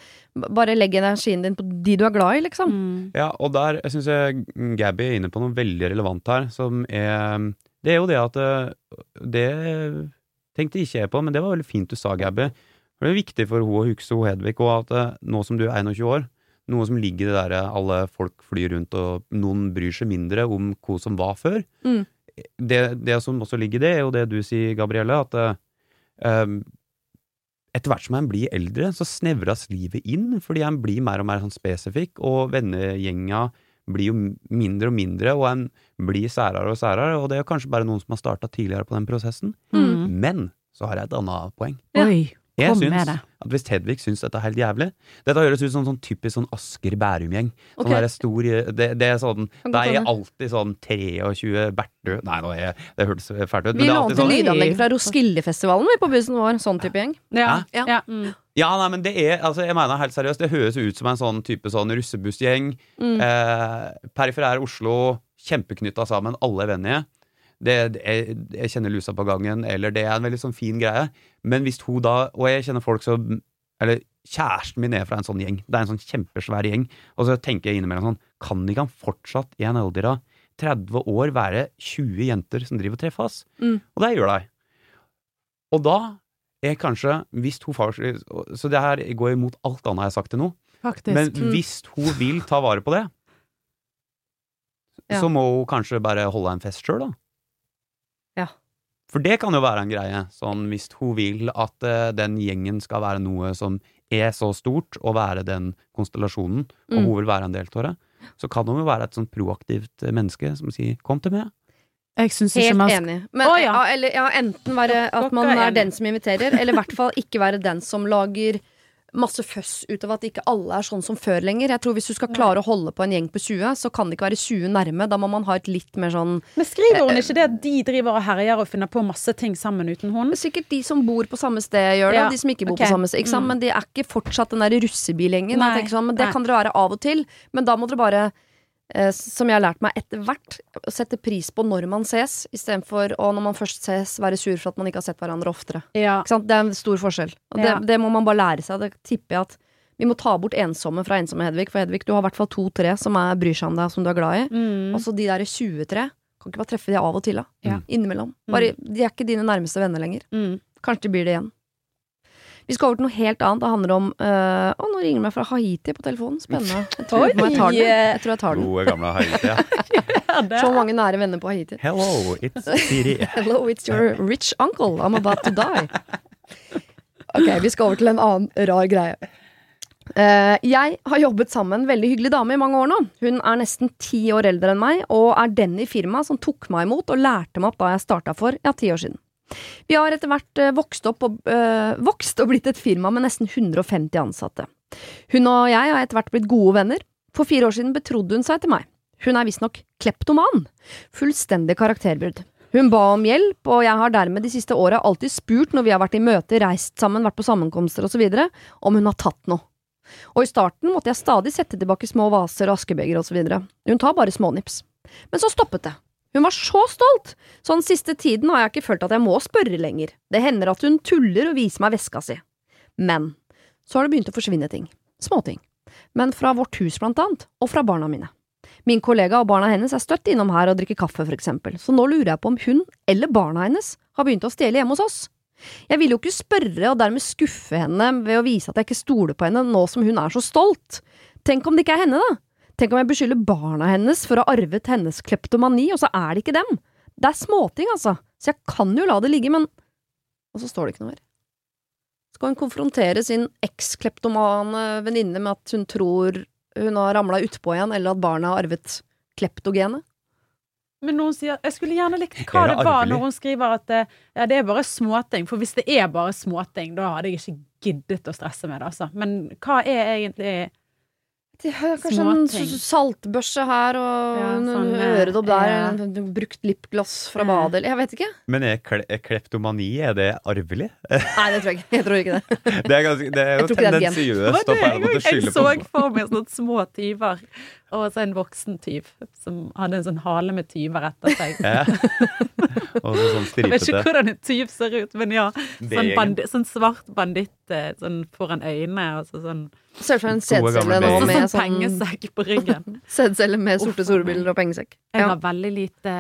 bare legg energien din på de du er glad i, liksom. mm, Ja, og der syns jeg Gabby er inne på noe veldig relevant her, som er Det er jo det at eh, Det tenkte ikke jeg på, men det var veldig fint du sa, Gabby. For det er viktig for hun å huske hun Hedvig, og at nå som du er 21 år, noe som ligger i det derre alle folk flyr rundt, og noen bryr seg mindre om hva som var før. Mm. Det, det som også ligger i det, er jo det du sier, Gabrielle, at eh, um, etter hvert som en blir eldre, så snevres livet inn, fordi en blir mer og mer sånn spesifikk, og vennegjenga blir jo mindre og mindre, og en blir særere og særere, og det er kanskje bare noen som har starta tidligere på den prosessen. Mm. Men så har jeg et annet poeng. Ja. Oi, Jeg kom syns med det. at hvis Hedvig syns dette er helt jævlig Dette høres ut som sånn typisk sånn Asker Bærum-gjeng. Sånn stor det, det er sånn Da er jeg alltid sånn 23 Bertø Nei, nå er, det hørtes fælt ut, Vi lånte sånn lydanlegg fra Roskildefestivalen vi på bussen vår. Sånn type gjeng. Ja. Ja. ja. Mm. Ja, nei, men det er altså, Jeg mener helt seriøst, det høres ut som en sånn type sånn russebussgjeng. Mm. Eh, periferær Oslo, kjempeknytta sammen, alle er vennlige. Det, jeg, jeg kjenner lusa på gangen, eller det er en veldig sånn fin greie. Men hvis hun da Og jeg kjenner folk som Eller kjæresten min er fra en sånn gjeng. Det er en sånn kjempesvær gjeng. Og så tenker jeg innimellom sånn Kan ikke han fortsatt i en alder av 30 år være 20 jenter som driver og treffes? Mm. Og det gjør de. Og da er kanskje Hvis hun far Så det her går imot alt annet jeg har sagt til nå. Faktisk. Men Mm. hvis hun vil ta vare på det, Ja. så må hun kanskje bare holde en fest sjøl, da. For det kan jo være en greie, sånn hvis hun vil at uh, den gjengen skal være noe som er så stort, og være den konstellasjonen, og Mm. hun vil være en del av det, så kan hun jo være et sånn proaktivt eh, menneske som sier 'kom til meg'. jeg syns ikke man enig. Men, oh, ja. ja, eller, ja, enten være at man er er den som inviterer, eller i hvert fall ikke være den som lager masse føss ut av at ikke alle er sånn som før lenger. Jeg tror Hvis du skal klare å holde på en gjeng på 20, så kan det ikke være 20 nærme. Da må man ha et litt mer sånn Men skriver hun ikke det at de driver og herjer og finner på masse ting sammen uten hun? Sikkert de som bor på samme sted, gjør det, Ja, de som ikke bor okay. på samme sted. Mm. Men de er ikke fortsatt den der russebilgjengen. Sånn, men det nei. kan dere være av og til. Men da må dere bare, eh, som jeg har lært meg etter hvert, å sette pris på når man ses, istedenfor å når man først ses, være sur for at man ikke har sett hverandre oftere. Ja. Det er en stor forskjell. Og det, Ja. det må man bare lære seg. Det tipper jeg at vi må ta bort ensomme fra ensomme Hedvig. For Hedvig, du har i hvert fall to-tre som er, bryr seg om deg, som du er glad i. Mm. Og så de derre 23. Kan ikke bare treffe de av og til, da. Ja. Innimellom. Bare, de er ikke dine nærmeste venner lenger. Mm. Kanskje de blir det igjen. Vi skal over til noe helt annet. Det handler om øh, Å, nå ringer det meg fra Haiti på telefonen. Spennende. (laughs) Jeg tror, jeg tar den. Jeg tror jeg tar den. Gode, gamle Haiti. Ja. (laughs) Ja, Så mange nære venner på Haiti. Hello, it's Siri. (laughs) Hello, it's your rich uncle. I'm about to die. Ok, vi skal over til en annen rar greie. Uh, jeg har jobbet sammen med en veldig hyggelig dame i mange år nå. Hun er nesten ti år eldre enn meg, og er den i firmaet som tok meg imot og lærte meg opp da jeg starta for ja, ti år siden. Vi har etter hvert eh, vokst og, øh, vokst og blitt et firma med nesten 150 ansatte. Hun og jeg har etter hvert blitt gode venner. For fire år siden betrodde hun seg til meg. Hun er visstnok kleptoman. Fullstendig karakterbrudd. Hun ba om hjelp, og jeg har dermed de siste åra alltid spurt når vi har vært i møter, reist sammen, vært på sammenkomster osv., om hun har tatt noe. Og i starten måtte jeg stadig sette tilbake små vaser og askebeger osv. Hun tar bare smånips. Men så stoppet det. Hun var så stolt! Så den siste tiden har jeg ikke følt at jeg må spørre lenger. Det hender at hun tuller og viser meg veska si. Men så har det begynt å forsvinne ting. Småting. Men fra vårt hus blant annet, og fra barna mine. Min kollega og barna hennes er støtt innom her og drikker kaffe, for eksempel, så nå lurer jeg på om hun, eller barna hennes, har begynt å stjele hjemme hos oss. Jeg vil jo ikke spørre og dermed skuffe henne ved å vise at jeg ikke stoler på henne nå som hun er så stolt. Tenk om det ikke er henne, da? Tenk om jeg beskylder barna hennes for å ha arvet hennes kleptomani, og så er det ikke dem? Det er småting, altså, så jeg kan jo la det ligge, men… Og så står det ikke noe mer. Skal hun konfrontere sin ekskleptomane venninne med at hun tror hun har ramla utpå igjen, eller at barna har arvet kleptogenet? Men noen sier Jeg skulle gjerne likt hva det det var når hun skriver at eh, ja, det er bare småting. For hvis det er bare småting, da hadde jeg ikke giddet å stresse med det, altså. Men hva er egentlig De har kanskje en saltbørse her og Ja, en sånn, eh, øredobb der, ja. en brukt lipgloss fra Ja. badet eller Jeg vet ikke. Men er, kle er kleptomani er det arvelig? (laughs) Nei, det tror jeg ikke. Jeg tror ikke det. Det er, ganske, det er jo tendensiøst å skylde på jeg, så for meg sånne små tyver, og så en voksen tyv som hadde en sånn hale med tyver etter seg. Ja. Og så sånn Jeg vet ikke hvordan en tyv ser ut, men ja. Sånn, gjengen. bandi, sånn svart banditt eh, sånn foran øynene, og så sånn, Ser ut som en sædcelle nå med sånn sånn pengesekk på ryggen. (laughs) sædcelle med sorte solbriller og pengesekk. Jeg har veldig lite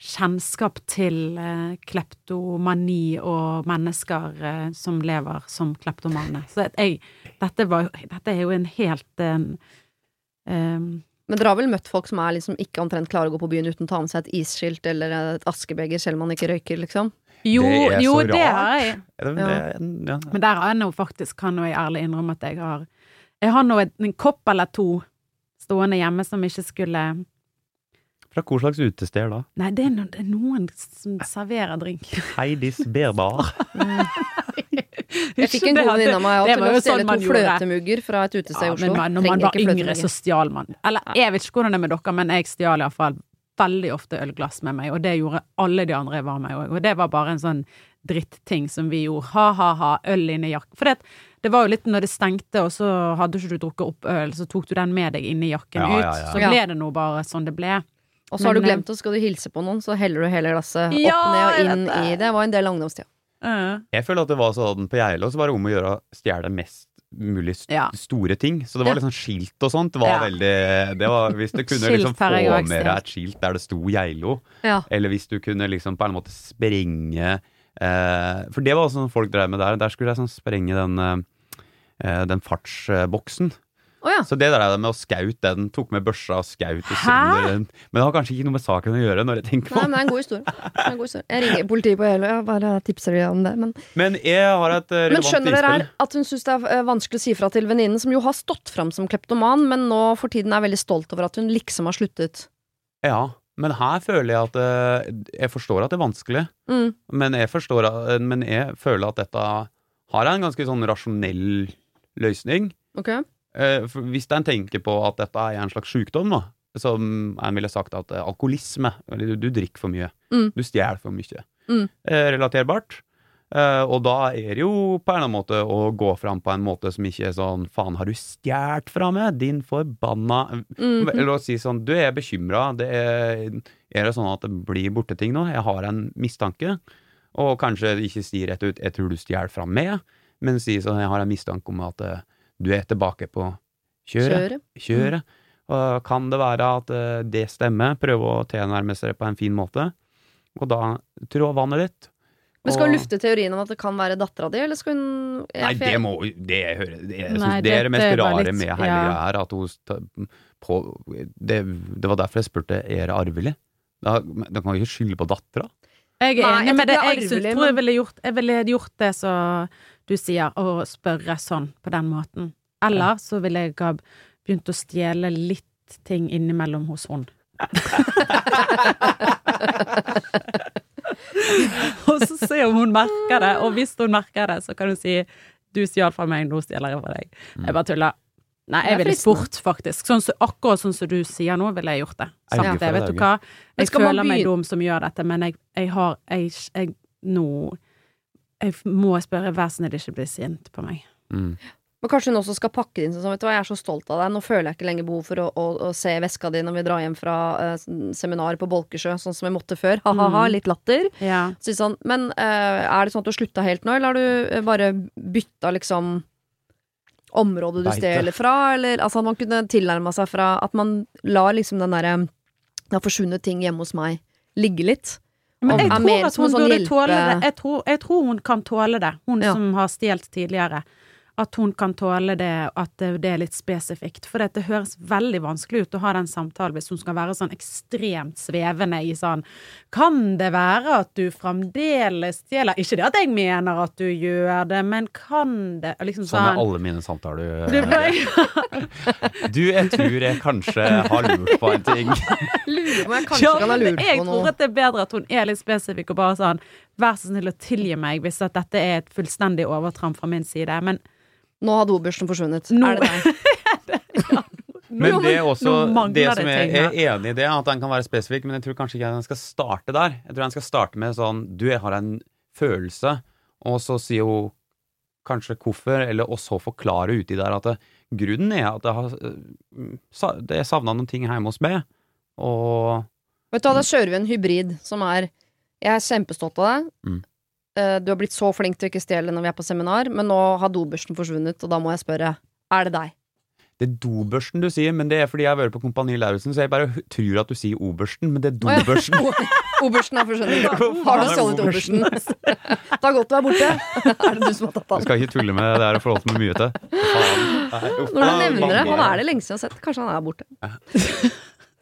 kjennskap til eh, kleptomani og mennesker eh, som lever som kleptomane. Så jeg, dette, var, dette er jo en helt eh, em, Men dere har vel møtt folk som er liksom ikke omtrent klarer å gå på byen uten å ta med seg et isskilt eller et askebeger selv om man ikke røyker, liksom? Jo, Det er jo så det rart. har jeg. Ja, det- det- ja. Men der har jeg nå faktisk, kan jeg ærlig innrømme at jeg har Jeg har nå en, en kopp eller to stående hjemme som ikke skulle Fra hvor slags utested da? Nei, det er, no, det er noen som serverer drink. Heidis Berbar. (laughs) (laughs) (laughs) Jeg fikk en god venninne av meg det til å stjele sånn to fløtemugger fra et utested i Oslo. men når man var yngre, så stjal man. Eller jeg vet ikke hvordan det er med dere, men jeg stjal iallfall veldig ofte ølglass med meg, og det gjorde alle de andre jeg var med òg. Og det var bare en sånn dritting som vi gjorde. Ha-ha-ha, øl inni jakken. For det, det var jo litt når det stengte, og så hadde ikke du drukket opp øl, så tok du den med deg inn i jakken Ja, ut. ja, ja. Så ble det nå bare sånn det ble. Og så har du Men, eh, glemt, og skal du hilse på noen, så heller du hele glasset Ja, opp ned og inn i det. Det var en del av ungdomstida. Uh, Jeg føler at det var sånn på Geilo, så var det om å gjøre å stjele mest mulig st Ja. store ting. Så det var liksom skilt og sånt. Var Ja. veldig det var, Hvis du kunne liksom få med deg et skilt der det sto Geilo, Ja. eller hvis du kunne liksom på en måte sprenge eh, For det var også sånn folk drev med der. Der skulle jeg sånn sprenge den eh, den fartsboksen. Å ja. Så det der er med å skaute den, tok med børsa og skaut i sønder den. Men det har kanskje ikke noe med saken å gjøre, når jeg tenker Nei, men det er en god historie. En god historie. Jeg ringer politiet på jeg bare tipser dem om det. Men, Men jeg har et relevant men skjønner dere at hun syns det er eh, vanskelig å si fra til venninnen, som jo har stått fram som kleptoman, men nå for tiden er veldig stolt over at hun liksom har sluttet. Ja, men her føler jeg at eh, Jeg forstår at det er vanskelig, Mm. men jeg, forstår, men jeg føler at dette har en ganske sånn rasjonell løsning. Ok? Eh, Hvis en tenker på at dette er en slags sykdom, da, som en ville sagt at eh, alkoholisme eller du, du drikker for mye, Mm. du stjeler for mye, Mm. eh, relaterbart. Og da er det jo på en eller annen måte å gå fram på en måte som ikke er sånn Faen, har du stjålet fra meg, din forbanna Mhm. Eller å si sånn Du, jeg er bekymra. Er, er det sånn at det blir borte ting nå? Jeg har en mistanke. Og kanskje ikke si rett ut 'jeg tror du stjeler fra meg', men si sånn 'jeg har en mistanke om at du er tilbake på kjøret'. Kjøre. Mm. Og kan det være at eh, det stemmer? Prøve å tilnærme seg det på en fin måte. Og da trå vannet ditt. Men skal hun lufte teorien om at det kan være dattera di, eller skal hun Nei, det må Det, hører- det, jeg Nei, det er det mest rare litt- med hele ja. her. At hun på, det, det var derfor jeg spurte er det arvelig. Da, da kan jo ikke skylde på dattera. Jeg er enig med tror det. det Jeg arvelig, tror jeg ville gjort, jeg ville gjort det som du sier, å spørre sånn på den måten. Eller så ville jeg ha begynt å stjele litt ting innimellom hos hun. (laughs) og så se om hun merker det, og hvis hun merker det, så kan hun si du stjal fra meg, nå stjeler jeg fra deg. Jeg bare tuller. Nei, jeg ville spurt, faktisk. Sånn, så, akkurat sånn som du sier nå, ville jeg gjort det. Sagt ligger det, vet du hva. Jeg føler meg dum som gjør dette, men jeg, jeg har jeg, jeg, Nå Jeg må spørre, vær snill, ikke bli sint på meg. Mm. Men kanskje hun også skal pakke det inn sånn, vet du hva, jeg er så stolt av deg, nå føler jeg ikke lenger behov for å, å, å se veska di når vi drar hjem fra uh, seminar på Bolkesjø, sånn som jeg måtte før. Ha-ha-ha, Mm. litt latter. Ja. Så sånn, men uh, er det sånn at du har slutta helt nå, eller har du eh, bare bytta liksom området du stjeler fra, eller altså at man kunne tilnærma seg fra At man lar liksom den derre Det har forsvunnet ting hjemme hos meg ligge litt. Men jeg tror at hun sånn burde tåle det. Jeg tror, jeg tror hun kan tåle det, hun Ja. som har stjålet tidligere. At hun kan tåle det, at det, er litt spesifikt. For det, det høres veldig vanskelig ut å ha den samtalen hvis hun skal være sånn ekstremt svevende i sånn Kan det være at du fremdeles stjeler Ikke det at jeg mener at du gjør det, men kan det Liksom Sånn er sånn. alle mine samtaler. Du, var- (laughs) Du, jeg tror jeg kanskje har lurt på en ting. (laughs) Lurer på jeg kanskje Ja, kan ha på noe. jeg tror at det er bedre at hun er litt spesifikk og bare sånn Vær så snill å tilgi meg hvis at dette er et fullstendig overtramp fra min side. Men Nå har dobørsten forsvunnet. Nå- Er det deg? (laughs) Men det er også det det som jeg er enig i det, at den kan være spesifikk, men jeg tror kanskje ikke den skal starte der. Jeg tror den skal starte med sånn Du, jeg har en følelse, og så sier hun kanskje hvorfor, eller og så forklare uti der at det, grunnen er at jeg har det savna noen ting hjemme hos meg, og Vet du hva, da kjører vi en hybrid som er Jeg er kjempestolt av deg. Mm. Eh, Du har blitt så flink til å ikke stjele når vi er på seminar, men nå har dobørsten forsvunnet, og da må jeg spørre Er det deg? Det er dobørsten du sier, men det er fordi jeg har vært på Kompani Lauritzen, så jeg bare tror at du sier obersten, men det er Å ja. dobørsten. (laughs) Obersten har forsvunnet. Har du er stjålet obersten? Det (laughs) er godt du er borte. (laughs) Er det du som har tatt Du skal ikke tulle med det der og forholde meg mye til. Faen. Når du nevner det, han er det lengste jeg har sett. Kanskje han er borte.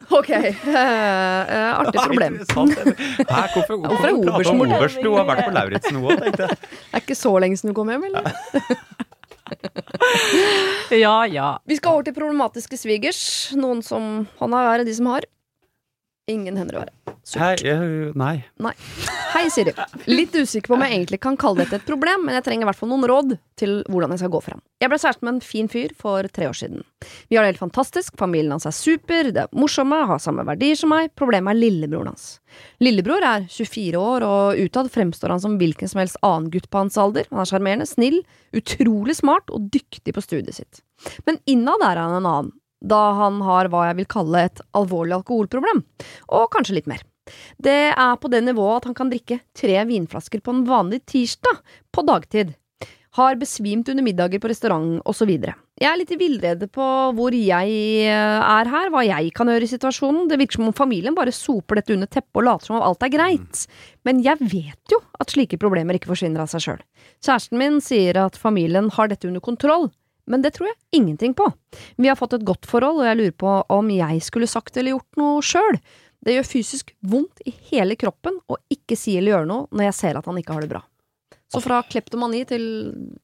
Ok. Uh, (laughs) artig problem. Interessant. Hvorfor, (laughs) hvorfor er prate om borte? oberst? Du har vært på Lauritzen nå òg, tenkte jeg. (laughs) Det er ikke så lenge siden du kom hjem, eller? Ja, ja. Vi skal over til problematiske svigers. Noen som han har, er de som har. Ingen hender å være. Hei, jeg, nei. Hei, Siri. Litt usikker på om jeg egentlig kan kalle dette et problem, men jeg trenger i hvert fall noen råd til hvordan jeg skal gå fram. Jeg ble kjæreste med en fin fyr for tre år siden. Vi har det helt fantastisk, familien hans er super, det er morsomme, har samme verdier som meg, problemet er lillebroren hans. Lillebror er 24 år, og utad fremstår han som hvilken som helst annen gutt på hans alder. Han er sjarmerende, snill, utrolig smart og dyktig på studiet sitt. Men innad er han en annen, da han har hva jeg vil kalle et alvorlig alkoholproblem, og kanskje litt mer. Det er på det nivået at han kan drikke tre vinflasker på en vanlig tirsdag, på dagtid. Har besvimt under middager på restaurant osv. Jeg er litt i villrede på hvor jeg er her, hva jeg kan gjøre i situasjonen. Det virker som om familien bare soper dette under teppet og later som om alt er greit. Men jeg vet jo at slike problemer ikke forsvinner av seg sjøl. Kjæresten min sier at familien har dette under kontroll, men det tror jeg ingenting på. Vi har fått et godt forhold, og jeg lurer på om jeg skulle sagt eller gjort noe sjøl. Det gjør fysisk vondt i hele kroppen å ikke si eller gjøre noe når jeg ser at han ikke har det bra. Så fra kleptomani til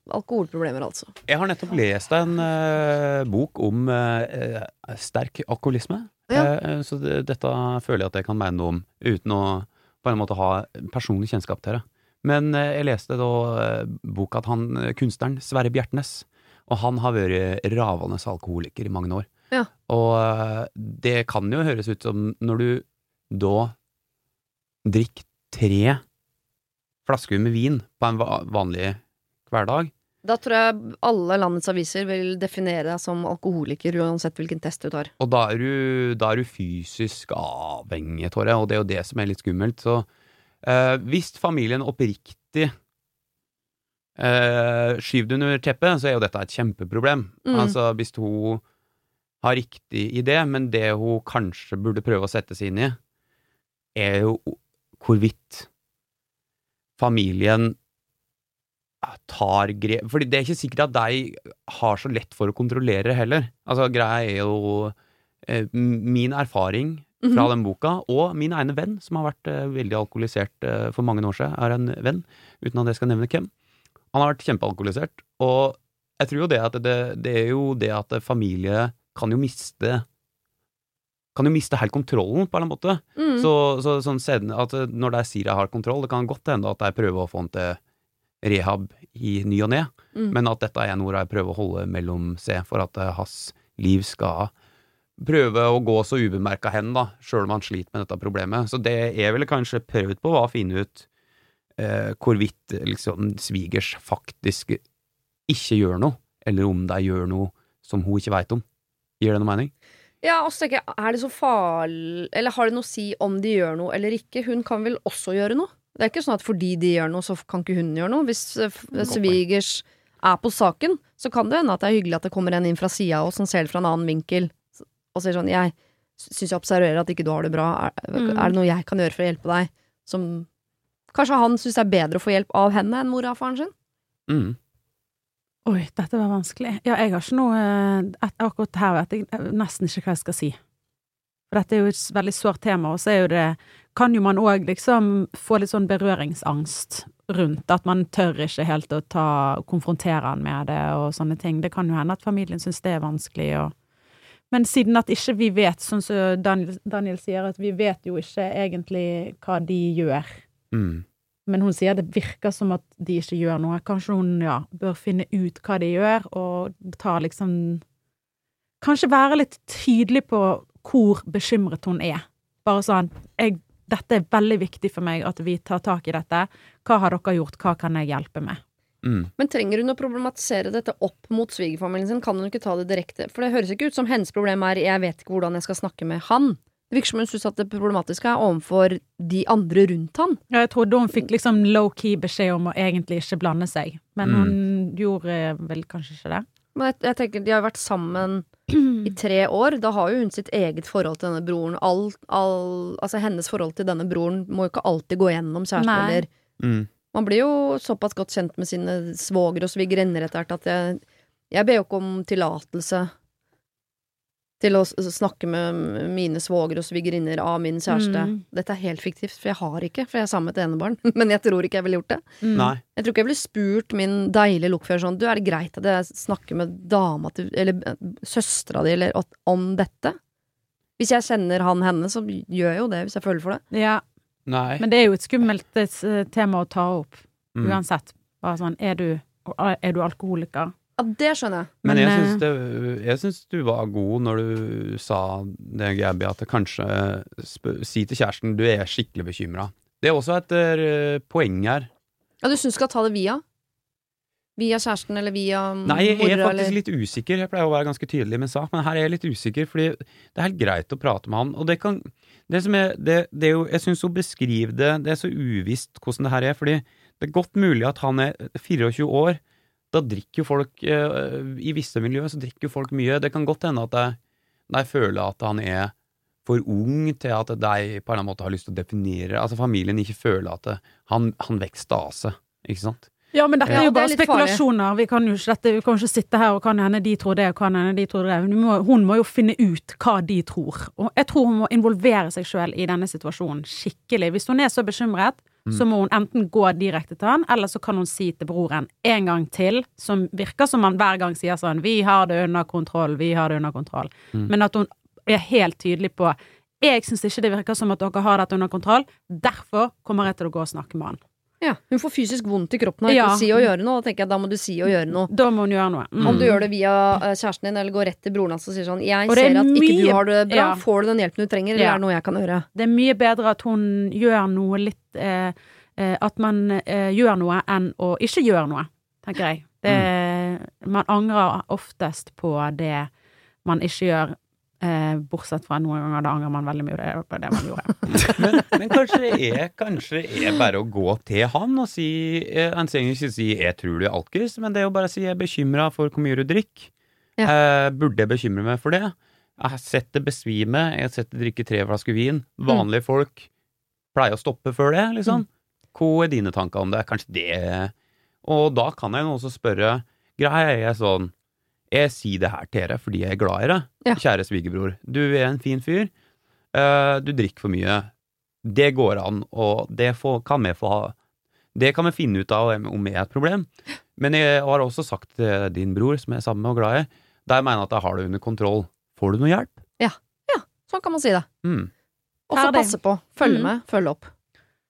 alkoholproblemer, altså. Jeg har nettopp lest en uh, bok om eh, sterk alkoholisme. Ja. Uh, så det, dette føler jeg at jeg kan mene noe om, uten å på en måte ha personlig kjennskap til det. Men jeg leste da boka at han, kunstneren Sverre Bjertnæs, og han har vært ravende alkoholiker i mange år. Ja. Og eh, det kan jo høres ut som når du da drikker tre flasker med vin på en vanlig hverdag, Da tror jeg alle landets aviser vil definere deg som alkoholiker uansett hvilken test du tar. Og da er du, da er du fysisk avhengig, Tore, og det er jo det som er litt skummelt. Så eh, hvis familien oppriktig eh, skyv det under teppet, så er jo dette et kjempeproblem. Mm. Altså hvis hun har riktig idé, men det hun kanskje burde prøve å sette seg inn i, er jo hvorvidt familien tar grep Fordi det er ikke sikkert at de har så lett for å kontrollere det heller. Altså, greia er jo uh, Min erfaring fra Mhm. den boka, og min ene venn, som har vært uh, veldig alkoholisert for mange år siden, er en venn, uten at jeg skal nevne hvem. Han har vært kjempealkoholisert, og jeg tror jo det at det, det er jo det at familie kan jo miste kan jo miste helt kontrollen, på en eller annen måte. Mm. Så, så sånn at når de sier jeg har kontroll, det kan godt hende at de prøver å få han til rehab i ny og ne, Mm. men at dette er noe de prøver å holde mellom seg for at eh, hans liv skal prøve å gå så ubemerka hen, da, sjøl om han sliter med dette problemet. Så det jeg ville kanskje prøvd på, var å finne ut eh, hvorvidt liksom svigers faktisk ikke gjør noe, eller om de gjør noe som hun ikke veit om. Gir det noe mening? Ja, og så tenker jeg, er det så farlig Eller har det noe å si om de gjør noe eller ikke? Hun kan vel også gjøre noe? Det er ikke sånn at fordi de gjør noe, så kan ikke hun gjøre noe. Hvis eh, poeng. svigers er på saken, så kan det hende at det er hyggelig at det kommer en inn fra sida og som ser det fra en annen vinkel, og sier sånn Jeg syns jeg observerer at ikke du har det bra. Er, Mm. er det noe jeg kan gjøre for å hjelpe deg? Som Kanskje han syns det er bedre å få hjelp av henne enn mora og faren sin? Mm. Oi, dette var vanskelig. Ja, jeg har ikke noe eh, et, Akkurat her vet jeg eh, nesten ikke hva jeg skal si. For dette er jo et veldig sårt tema, og så er jo det Kan jo man òg liksom få litt sånn berøringsangst rundt at man tør ikke helt å ta konfrontere han med det og sånne ting. Det kan jo hende at familien syns det er vanskelig og Men siden at ikke vi vet, sånn som Daniel, Daniel sier, at vi vet jo ikke egentlig hva de gjør. Mm. Men hun sier det virker som at de ikke gjør noe. Kanskje hun ja, bør finne ut hva de gjør, og ta liksom Kanskje være litt tydelig på hvor bekymret hun er. Bare sånn jeg, 'Dette er veldig viktig for meg at vi tar tak i dette. Hva har dere gjort? Hva kan jeg hjelpe med?' Mm. Men trenger hun å problematisere dette opp mot svigerfamilien sin? Kan hun ikke ta det direkte? For det høres ikke ut som hennes problem er 'jeg vet ikke hvordan jeg skal snakke med han'. Det virker som hun syns at det problematiske er overfor de andre rundt han. Ja, jeg trodde hun fikk liksom low-key beskjed om å egentlig ikke blande seg, men hun gjorde vel kanskje ikke det? Men jeg, jeg tenker, de har jo vært sammen i tre år. Da har jo hun sitt eget forhold til denne broren. All, all, altså hennes forhold til denne broren må jo ikke alltid gå gjennom kjæresten heller. Mm. Man blir jo såpass godt kjent med sine svogere og svigerinner etter hvert at jeg, jeg ber jo ikke om tillatelse til å snakke med mine svogere og svigerinner av min kjæreste. Mm. Dette er helt fiktivt, for jeg har ikke, for jeg er sammen med et enebarn. (laughs) Men jeg tror ikke jeg ville gjort det. Mm. Nei. Jeg tror ikke jeg ville spurt min deilige lokfører sånn Du, er det greit at jeg snakker med dama til Eller søstera di eller om dette? Hvis jeg kjenner han henne, så gjør jeg jo det hvis jeg føler for det. Ja, Nei. men det er jo et skummelt eh, tema å ta opp, Mm. uansett. Bare sånn, er du, er du alkoholiker? Ja, det skjønner jeg. Men Men, jeg eh, syns, det, jeg syns du var god når du sa det, Gabby, at kanskje Si til kjæresten du er skikkelig bekymra. Det er også et uh, poeng her. Ja, du syns skal ta det via? Via kjæresten eller via Nei, jeg er faktisk eller- litt usikker. Jeg pleier å være ganske tydelig med sak, men her er jeg litt usikker, fordi det er helt greit å prate med han. Og det kan Det som er Det, det er jo Jeg syns hun beskriver det Det er så uvisst hvordan det her er, fordi det er godt mulig at han er 24 år. Da drikker jo folk eh, I visse miljøer så drikker jo folk mye. Det kan godt hende at jeg, de føler at han er for ung til at de på en eller annen måte har lyst til å definere Altså familien ikke føler at det, han, han vekk stase, ikke sant? Ja, men dette Ja, er jo bare er spekulasjoner. Vi kan jo ikke, dette, vi kan jo ikke sitte her og kan hende de tror det, og kan hende de tror det. Må, hun må jo finne ut hva de tror. Og jeg tror hun må involvere seg sjøl i denne situasjonen skikkelig. Hvis hun er så bekymret, så må hun enten gå direkte til han, eller så kan hun si til broren en gang til, som virker som han hver gang sier sånn 'Vi har det under kontroll, vi har det under kontroll'. Men at hun er helt tydelig på 'Jeg syns ikke det virker som at dere har dette under kontroll, derfor kommer jeg til å gå og snakke med han'. Ja, Hun får fysisk vondt i kroppen av ikke Ja. å si og gjøre noe. Da tenker jeg da må du si og gjøre noe. Da må hun gjøre noe. Mm. Om du gjør det via eh, kjæresten din, eller går rett til broren hans og sier sånn 'Jeg er ser at ikke du har det bra. ja. Får du den hjelpen du trenger, eller Ja. er det noe jeg kan gjøre?' det er mye bedre at hun gjør noe litt eh, eh, At man eh, gjør noe enn å ikke gjøre noe, tenker jeg. Det, Man angrer oftest på det man ikke gjør, eh, bortsett fra noen ganger da angrer man veldig mye på det man gjorde. (laughs) Men, men kanskje det er Kanskje det er bare å gå til han og si eh, Han trenger ikke si 'jeg tror du er alkis', men det er jo bare å si 'jeg er bekymra for hvor mye du drikker'. Ja. Eh, burde jeg bekymre meg for det? Jeg har sett det besvime, jeg har sett det drikke tre flasker vin. Vanlige folk pleier å stoppe før det, liksom. Hva er dine tanker om det? Kanskje det Og da kan jeg jo også spørre Greier jeg sånn Jeg sier det her til dere fordi jeg er glad i deg, Ja. kjære svigerbror. Du er en fin fyr. Uh, du drikker for mye. Det går an, og det får, kan vi få ha Det kan vi finne ut av om det er et problem. Men jeg har også sagt til din bror, som jeg er sammen med og glad i, der mener jeg at jeg har det under kontroll. Får du noe hjelp? Ja, Sånn kan man si det. Mm. Og så passe på. Følg Mm. med, Følg opp.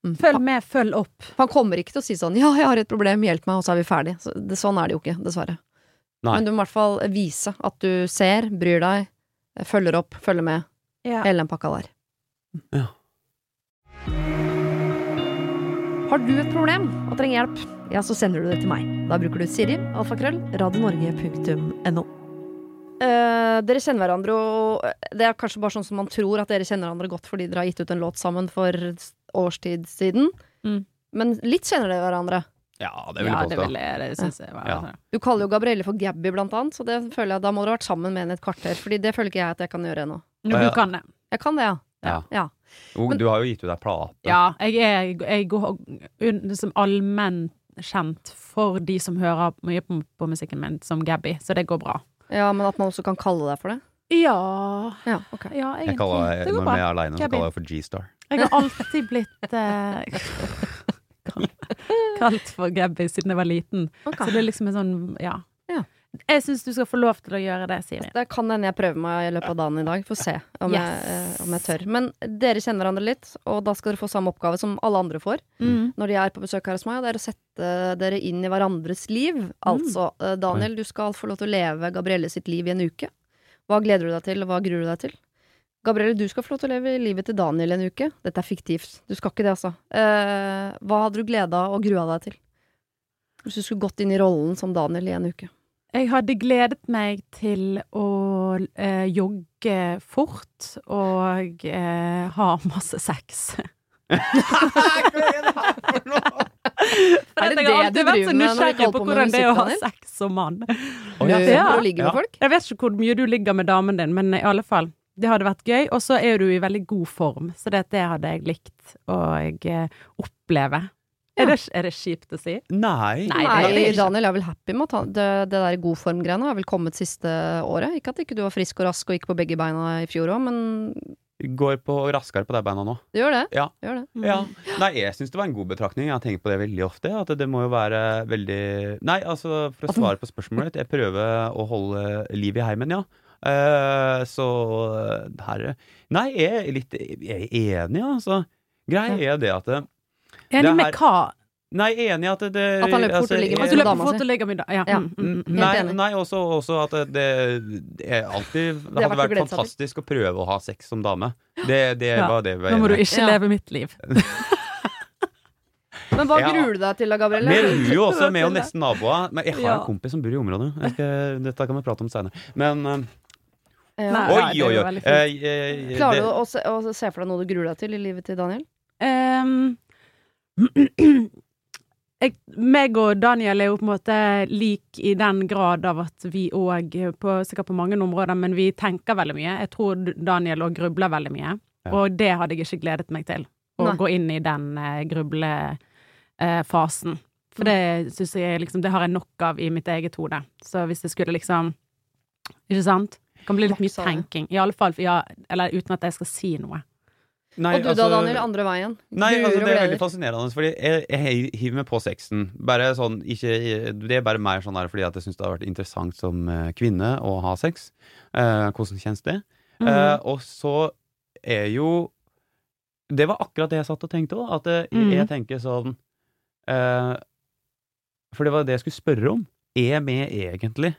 Mm. Følg med, følg opp. Han kommer ikke til å si sånn 'ja, jeg har et problem, hjelp meg', og så er vi ferdig. Så det, sånn er det jo ikke, dessverre. Nei. Men du må i hvert fall vise at du ser, bryr deg, følger opp, følger med. Ja. Hele den pakka der. Ja. Har du et problem og trenger hjelp, ja, så sender du det til meg. Da bruker du Siri, alfakrøll, radionorge.no. Eh, dere kjenner hverandre, og det er kanskje bare sånn som man tror at dere kjenner hverandre godt fordi dere har gitt ut en låt sammen for årstid siden. Mm. Men litt kjenner dere hverandre. Ja, det vil Ja, jeg det påstå. vil jeg, det synes jeg var Ja. Du kaller jo Gabrielle for Gabby, blant annet, så det føler jeg da må du ha vært sammen med henne et kvarter. Fordi det føler ikke jeg at jeg kan gjøre ennå. Jo, du kan det. Jeg kan det, ja. Ja. Ja. Jo, Men- du har jo gitt ut ei plate. Ja, jeg er jeg går liksom som allmenn kjent for de som hører mye på, på musikken min, som Gabby, så det går bra. ja, men at man også kan kalle deg for det? Ja, Ja, okay. ja Jeg kaller, det går når vi er aleine, kaller jeg for G-Star. Jeg har alltid blitt eh, (laughs) (laughs) kalt for Gabby siden jeg var liten. Okay. Så det er liksom en sånn, ja. Ja. Jeg syns du skal få lov til å gjøre det, Siri. Det kan hende jeg prøver meg i løpet av dagen i dag. Får se om, jeg, Yes. eh, om jeg tør. Men dere kjenner hverandre litt, og da skal dere få samme oppgave som alle andre får Mm. når de er på besøk her hos meg, og det er å sette dere inn i hverandres liv. Altså, eh, Daniel, du skal få lov til å leve Gabrielle sitt liv i en uke. Hva gleder du deg til, og hva gruer du deg til? Gabrielle, du skal få lov til å leve livet til Daniel en uke. Dette er fiktivt. Du skal ikke det, altså. Eh, hva hadde du gleda og grua deg til? Hvis du skulle gått inn i rollen som Daniel i en uke. Jeg hadde gledet meg til å eh, jogge fort og eh, ha masse sex. Er det jeg har det du alltid vært driver så med når du nysgjerrig på hvordan det er å ha sex som mann. Oh, Du ja. Ja. med? Jeg vet ikke hvor mye du ligger med damen din, men i alle fall. Det hadde vært gøy. Og så er du i veldig god form, så det, det hadde jeg likt å oppleve. Ja. Er det, er det kjipt å si? Nei. Nei, Nei, det er Daniel er vel happy med at det, det der god form-greiene har vel kommet siste året. Ikke at ikke du var frisk og rask og gikk på begge beina i fjor òg, men Går på raskere på de beina nå. gjør det. Ja. Gjør det. Ja. Nei, jeg syns det var en god betraktning. Jeg har tenkt på det veldig ofte. At det, det må jo være veldig Nei, altså, for å svare på spørsmålet ditt. Jeg prøver å holde liv i heimen, ja. Eh, så her Nei, jeg er litt jeg er enig, altså. Greia er det at det, Enig Det med hva? Nei, enig at det At han løp fort og ligger med du dama løper fort si. og ligger med da. Ja. Ja. Mm, mm, mm. Nei, nei også, også at det, det, er alltid, det det hadde vært fantastisk å prøve å ha sex som dame. Det, det Ja. var det vi var Nå må du ikke Ja. leve mitt liv. (laughs) Men hva Ja. gruer du deg til da, Gabrielle? Vi er jo også (laughs) med og nesten naboer. Men jeg har Ja. en kompis som bor i området. Jeg skal, dette kan vi prate om senere. Men eh, Ja. Nei. Oi, oi, oi. fint. Eh, eh, Klarer du å se, å se for deg noe du gruer deg til i livet til Daniel? Um, (clears throat) jeg, meg og Daniel er jo på en måte lik i den grad av at vi òg, sikkert på mange områder, men vi tenker veldig mye. Jeg tror Daniel òg grubler veldig mye, Ja. og det hadde jeg ikke gledet meg til. Å Nei. gå inn i den uh, grublefasen. For det syns jeg liksom Det har jeg nok av i mitt eget hode. Så hvis det skulle liksom Ikke sant? Kan bli litt mye tenking. I alle fall, ja, eller uten at jeg skal si noe. Nei, og du da, altså- Daniel? Andre veien? Nei, altså, det er veldig fascinerende, fordi jeg, jeg hiver meg på sexen. Bare sånn, ikke, det er bare mer sånn her fordi at jeg syns det har vært interessant som eh, kvinne å ha sex. Eh, hvordan kjennes det? Mhm. Eh, og så er jo Det var akkurat det jeg satt og tenkte òg. At jeg, mm -hmm. jeg tenker sånn eh, For det var det jeg skulle spørre om. Er vi egentlig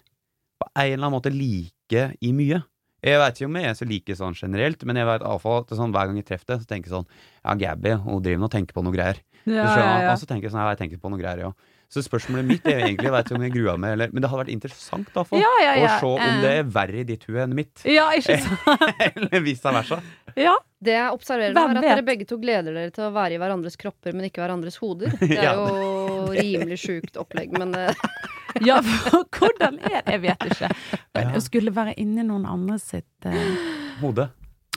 på en eller annen måte like i mye? Jeg vet ikke om jeg er så like sånn generelt, men jeg vet iallfall at sånn, hver gang jeg treffer det, så tenker jeg sånn Ja, Gabby, hun driver nå og tenker på noe greier. Ja, skjønner? ja, ja. Og så tenker jeg sånn, ja, jeg tenker på noe greier, ja. Så spørsmålet mitt er egentlig, jeg vet ikke om jeg grua meg, eller Men det hadde vært interessant, da, for Ja, ja, ja. å se om Eh. det er verre i ditt hue enn mitt. Ja, ikke (laughs) sant? eller vice versa. Ja. Det jeg observerer Hvem er at dere begge to gleder dere til å være i hverandres kropper, men ikke hverandres hoder. (laughs) Det er Ja. jo rimelig sjukt opplegg, men eh, (laughs) ja, for hvordan er det? Jeg vet ikke. Ja. Å skulle være inni noen andre sitt eh, Hode.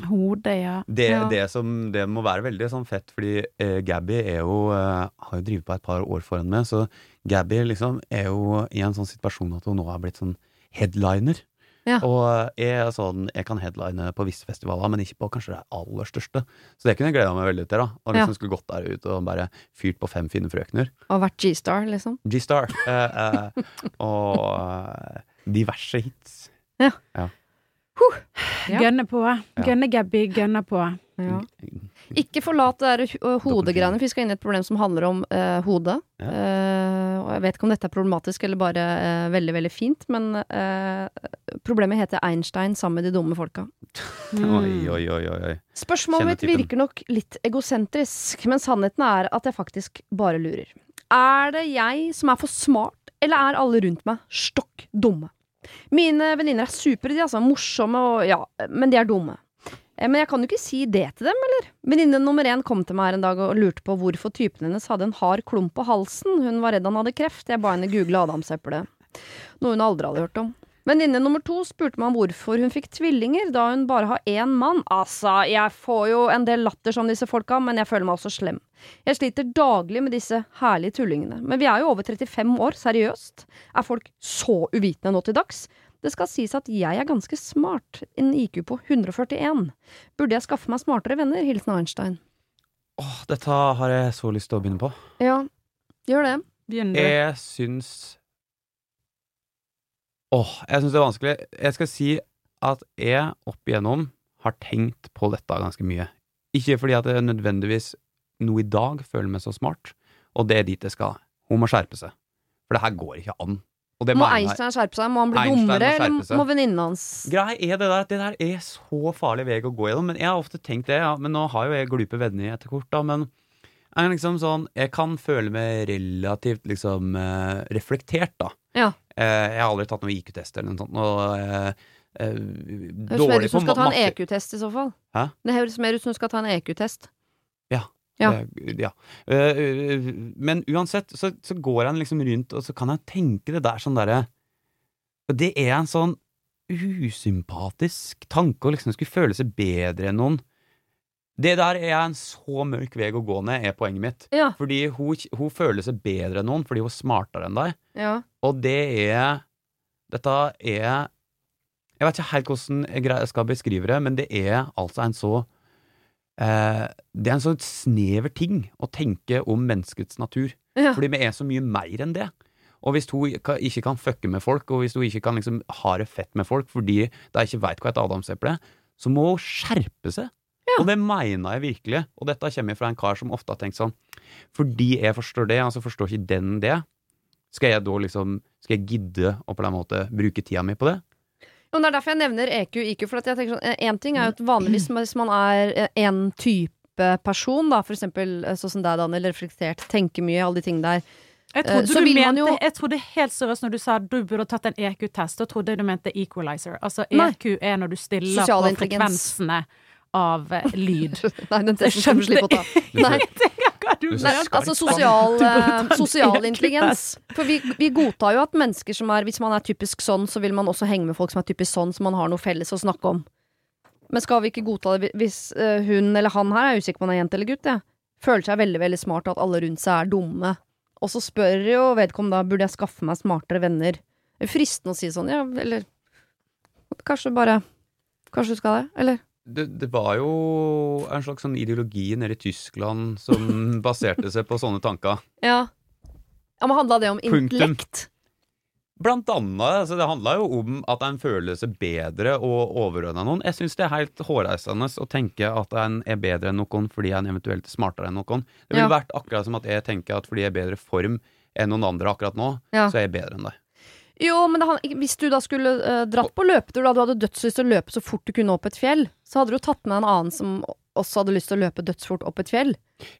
hode, ja. Det, Ja. det, som, det må være veldig sånn fett, fordi eh, Gabby er jo eh, har jo drevet på et par år foran meg, så Gabby liksom er jo i en sånn situasjon at hun nå har blitt sånn headliner. Ja. Og jeg sånn, jeg kan headline på visse festivaler, men ikke på kanskje det aller største. Så det kunne jeg gleda meg veldig til. da Og liksom skulle gått der ut og bare fyrt på fem fine frøkner. Og vært G-star, liksom. G-Star. Eh, eh, og eh, diverse hits. Ja. Gønne på. Gønne Gabby, gønne på. Ja. Ikke forlat det der hodegreiene, for vi skal inn i et problem som handler om uh, hodet. Ja. Uh, og jeg vet ikke om dette er problematisk eller bare uh, veldig, veldig fint, men eh, problemet heter Einstein sammen med de dumme folka. (laughs) Mm. Oi, oi, oi, oi. Spørsmålet mitt virker nok litt egosentrisk, men sannheten er at jeg faktisk bare lurer. Er det jeg som er for smart, eller er alle rundt meg stokk dumme? Mine venninner er supre, de altså morsomme og ja, men de er dumme. Eh, Men jeg kan jo ikke si det til dem, eller? Venninne nummer én kom til meg her en dag og lurte på hvorfor typen hennes hadde en hard klump på halsen. Hun var redd han hadde kreft. Jeg ba henne google adamseplet. Noe hun aldri hadde hørt om. Venninne nummer to spurte meg om hvorfor hun fikk tvillinger, da hun bare har én mann. Altså, jeg får jo en del latter som disse folka, men jeg føler meg også slem. Jeg sliter daglig med disse herlige tullingene. Men vi er jo over 35 år, seriøst. Er folk så uvitende nå til dags? Det skal sies at jeg er ganske smart, en IQ på 141. Burde jeg skaffe meg smartere venner? Hilsen Einstein. Åh, dette har jeg så lyst til å begynne på. Ja, gjør det. Begynn du. Jeg syns Åh, jeg syns det er vanskelig. Jeg skal si at jeg opp igjennom har tenkt på dette ganske mye. Ikke fordi at jeg nødvendigvis nå i dag føler meg så smart, og det er dit jeg skal. Hun må skjerpe seg. For det her går ikke an. Og det Må. Einstein skjerpe seg? Må han bli dummere, eller må venninnen hans Greia er det der at det der er så farlig vei å gå gjennom. Men jeg har ofte tenkt det, ja. Men nå har jo jeg glupe venner etter hvert, da. Men jeg er liksom sånn Jeg kan føle meg relativt liksom eh, reflektert, da. Ja. Eh, jeg har aldri tatt noen IQ-test eller noe sånt. Og, eh, matte. Det høres mer ut som på du skal ta en. EQ-test i så fall. Hæ? Det høres mer ut som du skal ta en EQ-test. Ja. Det- ja. Eh, eh, men uansett, så, så går han liksom rundt, og så kan jeg tenke det der sånn derre Og det er en sånn usympatisk tanke å liksom skulle føle seg bedre enn noen. Det der er en så mørk vei å gå ned, er poenget mitt. Ja. Fordi hun, hun føler seg bedre enn noen fordi hun er smartere enn deg. ja. Og det er Dette er Jeg vet ikke helt hvordan jeg skal beskrive det, men det er altså en så eh, Det er en sånn snever ting å tenke om menneskets natur. ja. Fordi vi er så mye mer enn det. Og hvis hun ikke kan fucke med folk, og hvis hun ikke kan liksom ha det fett med folk fordi de ikke veit hva et adamseple er, så må hun skjerpe seg. Og det mener jeg virkelig. Og dette kommer fra en kar som ofte har tenkt sånn Fordi jeg forstår det, altså forstår ikke den det, skal jeg da liksom Skal jeg gidde å på den måte bruke tida mi på det? Og det er derfor jeg nevner EQ IQ. For jeg tenker sånn, en ting er jo at vanligvis hvis man er én en type person, da, for eksempel eh, sånn som deg, Daniel, reflektert, tenker mye, alle de tingene der. Jeg Eh, trodde, mente, jo- jeg trodde helt seriøst når du sa du burde tatt en EQ-test, da trodde jeg du mente equalizer. Altså Nei. EQ er når du stiller Sosial på frekvensene av eh, lyd. (laughs) Nei, den testen skal du slippe å ta. Nei, Nei, altså sosial, (laughs) eh, sosial intelligens. For vi, vi godtar jo at mennesker som er Hvis man er typisk sånn, så vil man også henge med folk som er typisk sånn, så man har noe felles å snakke om. Men skal vi ikke godta det hvis eh, hun eller han her, jeg er usikker på om han er jente eller gutt, jeg, føler seg veldig veldig smart, og at alle rundt seg er dumme. Og så spør jo vedkommende da burde jeg skaffe meg smartere venner. Det er fristende å si sånn, ja, eller Kanskje bare Kanskje du skal det, eller? Det, det var jo en slags sånn ideologi nede i Tyskland som (laughs) baserte seg på sånne tanker. Ja. Ja, men handla det om intellekt? Blant annet, altså det handla jo om at en føler seg bedre og overordna noen. Jeg syns det er helt hårreisende å tenke at en er bedre enn noen fordi en eventuelt er smartere enn noen. Det ville Ja. vært akkurat som at jeg tenker at fordi jeg er bedre form enn noen andre akkurat nå, Ja. så er jeg bedre enn deg. Jo, men han- hvis du da skulle uh, dratt på løpetur, da du hadde dødslyst til å løpe så fort du kunne opp et fjell, så hadde du tatt med en annen som også hadde lyst til å løpe dødsfort opp et fjell.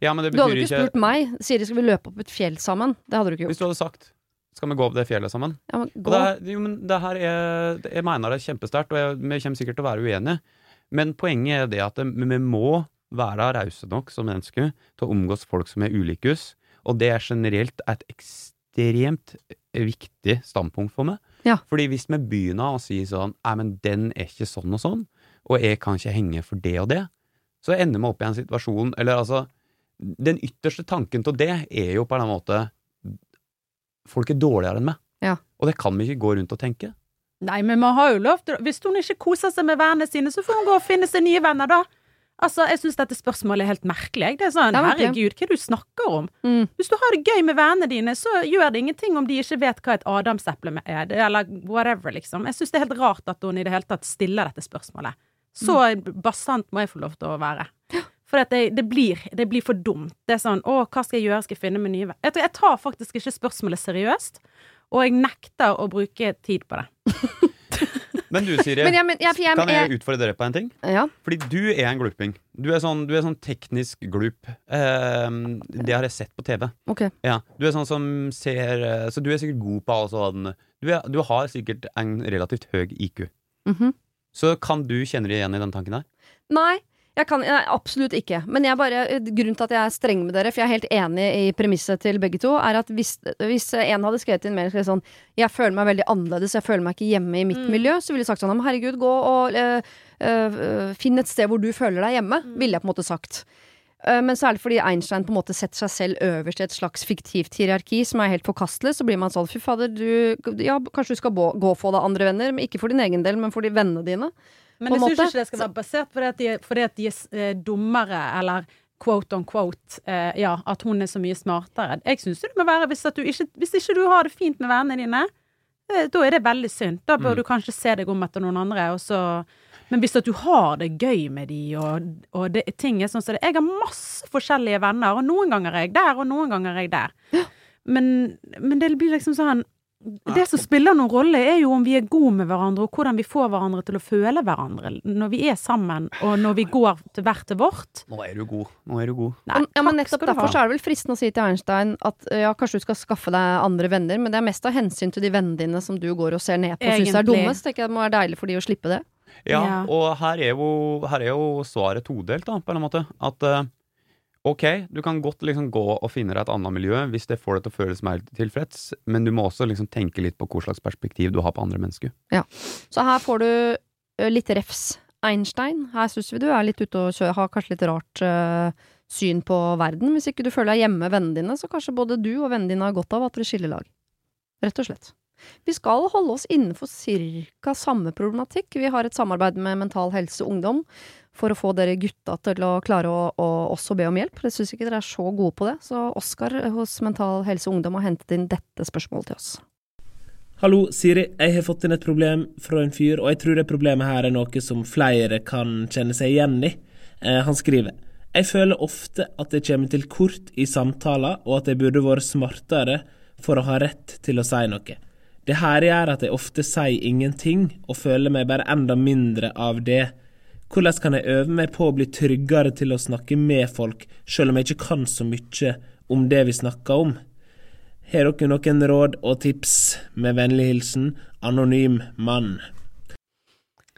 Ja, men det Du hadde ikke ikke ikke spurt meg. Siri, skal vi løpe opp et fjell sammen? Det hadde du ikke Hvis du hadde sagt skal vi gå opp det fjellet sammen? Ja, men gå. det, jo, men det her er, jeg mener det er kjempesterkt, og jeg, vi kommer sikkert til å være uenige. Men poenget er det at vi må være rause nok som mennesker til å omgås folk som er ulike oss. Og det er generelt et ekstremt viktig standpunkt for meg. Ja. Fordi hvis vi begynner å si sånn Nei, men den er ikke sånn og sånn, og jeg kan ikke henge for det og det, så ender vi opp i en situasjon Eller altså Den ytterste tanken til det er jo på en måte Folk er dårligere enn meg. Ja. Og det kan vi ikke gå rundt og tenke. Nei, men man har jo lov til Hvis hun ikke koser seg med vennene sine, så får hun gå og finne seg nye venner, da. Altså, Jeg syns dette spørsmålet er helt merkelig. Det er sånn, Ja. Herregud, hva er det du snakker om? Mm. Hvis du har det gøy med vennene dine, så gjør det ingenting om de ikke vet hva et adamseple er, eller whatever, liksom. Jeg syns det er helt rart at hun i det hele tatt stiller dette spørsmålet. Så bastant må jeg få lov til å være. For det, det, blir, det blir for dumt. Det er sånn Å, hva skal jeg gjøre? Skal jeg finne meg nye venner? Jeg tar faktisk ikke spørsmålet seriøst, og jeg nekter å bruke tid på det. (laughs) Men du, Siri, Men jeg, men, jeg, jeg, kan jeg utfordre dere på en ting? ja. Fordi du er en gluping. Du er sånn, du er sånn teknisk glup. Eh, det har jeg sett på TV. Ok. Ja, Du er sånn som ser eh, Så du er sikkert god på all sånn du, er, du har sikkert en relativt høy IQ. Mhm. Så kan du kjenne deg igjen i den tanken der? Nei, jeg kan, nei, absolutt ikke. Men jeg bare, grunnen til at jeg er streng med dere, for jeg er helt enig i premisset til begge to, er at hvis, hvis en hadde skrevet inn mer sånn Jeg føler meg veldig annerledes, jeg føler meg ikke hjemme i mitt Mm. miljø, så ville jeg sagt sånn herregud, gå og eh, eh, finn et sted hvor du føler deg hjemme, ville jeg på en måte sagt. Eh, Men særlig fordi Einstein på en måte setter seg selv øverst i et slags fiktivt hierarki som er helt forkastelig, så blir man sånn fy fader, du Ja, kanskje du skal gå gå få deg andre venner, men ikke for din egen del, men for de vennene dine. Men jeg syns ikke det skal være basert på det at de, fordi at de er eh, dummere, eller quote on quote, eh, ja, at hun er så mye smartere. Jeg syns det må være hvis, du ikke, hvis ikke du har det fint med vennene dine, eh, da er det veldig synd. Da bør Mm. du kanskje se deg om etter noen andre, og så men hvis at du har det gøy med de, og, og det, ting er sånn som det Jeg har masse forskjellige venner, og noen ganger er jeg der, og noen ganger er jeg der. Men, men det blir liksom sånn Det som spiller noen rolle, er jo om vi er gode med hverandre, og hvordan vi får hverandre til å føle hverandre når vi er sammen, og når vi går til hvert til vårt. Nå er du god. Nå er du god. Nei, ja, men nettopp skal du derfor ha. så er det vel fristende å si til Einstein at ja, kanskje du skal skaffe deg andre venner, men det er mest av hensyn til de vennene dine som du går og ser ned på og syns er dumme. Så tenker jeg det må være deilig for de å slippe det. Ja, Ja. og her er, jo, her er jo svaret todelt, da, på en måte. At eh, ok, du kan godt liksom gå og finne deg et annet miljø hvis det får deg til å føles mer tilfreds, men du må også liksom tenke litt på hva slags perspektiv du har på andre mennesker. Så her får du eh, litt refs. Einstein, her syns vi du er litt ute og kjører, har kanskje litt rart uh, syn på verden. Hvis ikke du føler deg hjemme med vennene dine, så kanskje både du og vennene dine har godt av at dere skiller lag. Rett og slett. Vi skal holde oss innenfor cirka samme problematikk. Vi har et samarbeid med Mental Helse Ungdom for å få dere gutta til å klare å, å også be om hjelp. Jeg syns ikke dere er så gode på det, så Oskar hos Mental Helse Ungdom har hentet inn dette spørsmålet til oss. Hallo, Siri. Jeg har fått inn et problem fra en fyr, og jeg tror det problemet her er noe som flere kan kjenne seg igjen i. Eh, han skriver Jeg føler ofte at jeg kommer til kort i samtaler, og at jeg burde vært smartere for å ha rett til å si noe. Det her gjør at jeg ofte sier ingenting, og føler meg bare enda mindre av det. Hvordan kan jeg øve meg på å bli tryggere til å snakke med folk, selv om jeg ikke kan så mye om det vi snakker om? Har dere noen råd og tips? Med vennlig hilsen Anonym mann.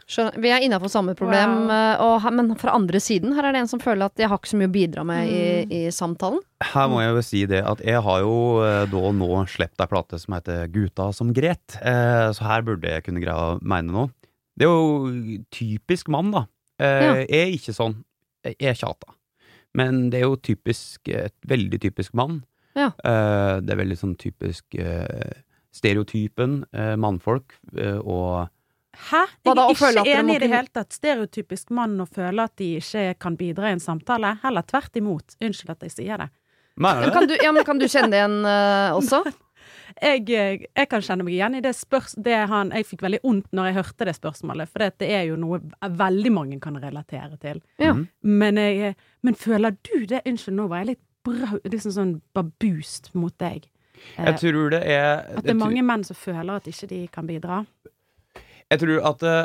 Skjønner. Vi er innafor samme problem, Wow. eh, og, men fra andre siden, her er det en som føler at jeg har ikke så mye å bidra med i, i samtalen. Her må jeg jo si det at jeg har jo eh, da nå sluppet ei plate som heter Guta som gret, eh, så her burde jeg kunne greie å mene noe. Det er jo typisk mann, da. Eh, Ja. Jeg er ikke sånn. Jeg er tjata. Men det er jo typisk, et veldig typisk mann. Ja. Eh, det er veldig sånn typisk eh, stereotypen eh, mannfolk, eh, og Hæ? Hva Jeg er ikke enig i det hele tatt. Stereotypisk mann å føle at de ikke kan bidra i en samtale. Heller tvert imot. Unnskyld at jeg sier det. Men kan du, ja, men kan du kjenne det igjen uh, (laughs) også? Jeg, eh, jeg kan kjenne meg igjen i det spørsmålet jeg fikk veldig vondt når jeg hørte det spørsmålet, for det er jo noe veldig mange kan relatere til. Ja. Mhm. Men, jeg, men føler du det? Unnskyld, nå var jeg litt bra, liksom sånn babust mot deg. Eh, Jeg tror det er at det er mange menn som føler at ikke de kan bidra. Jeg tror at uh,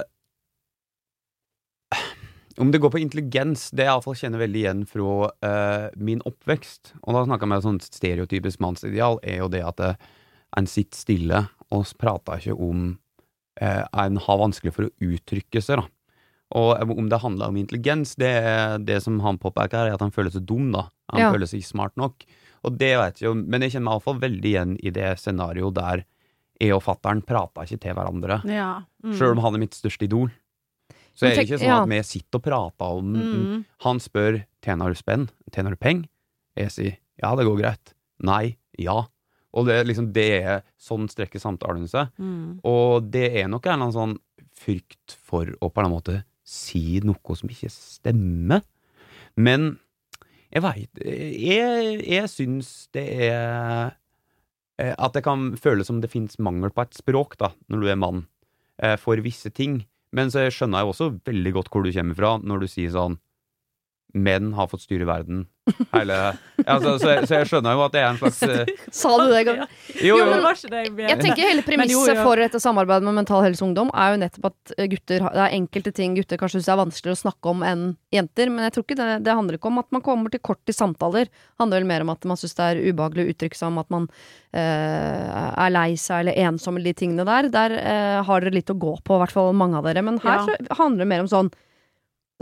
Om det går på intelligens, det jeg iallfall kjenner veldig igjen fra uh, min oppvekst, og da snakka jeg med et sånt stereotypisk mannsideal, er jo det at uh, en sitter stille og prater ikke om En har vanskelig for å uttrykke seg, da. Og om det handler om intelligens, det det som han påpeker, er at han føler seg dum, da. Han Ja. føler seg smart nok. Og det vet jeg jo, men jeg kjenner meg iallfall veldig igjen i det scenarioet der jeg og fattern prater ikke til hverandre. Ja. Mm. Sjøl om han er mitt største idol. Så er det ikke sånn at vi sitter og prater om Mm. Han spør tjener du spenn, tjener du peng? Jeg sier ja, det går greit. Nei, ja. Og det, liksom, det er sånn strekker samtalen seg. Mm. Og det er nok en eller annen sånn frykt for å på en måte si noe som ikke stemmer. Men jeg veit Jeg, jeg syns det er At det kan føles som det fins mangel på et språk, da, når du er mann, eh, for visse ting. Men så skjønner jeg også veldig godt hvor du kommer fra, når du sier sånn Menn har fått styre verden. Hele altså, så, jeg, så jeg skjønner jo at det er en slags uh... (laughs) Sa du det? Gabriel? Jo, Jo, jo. men jeg tenker hele (laughs) premisset for dette samarbeidet med Mental Helse Ungdom er jo nettopp at eh, gutter Det er enkelte ting gutter kanskje syns er vanskeligere å snakke om enn jenter, men jeg tror ikke det, det handler ikke om at man kommer til kort i samtaler. Det handler vel mer om at man syns det er ubehagelig å uttrykke seg om at man uh, er lei seg eller ensom eller de tingene der. Der uh, har dere litt å gå på, i hvert fall mange av dere. Men her Ja. så handler det mer om sånn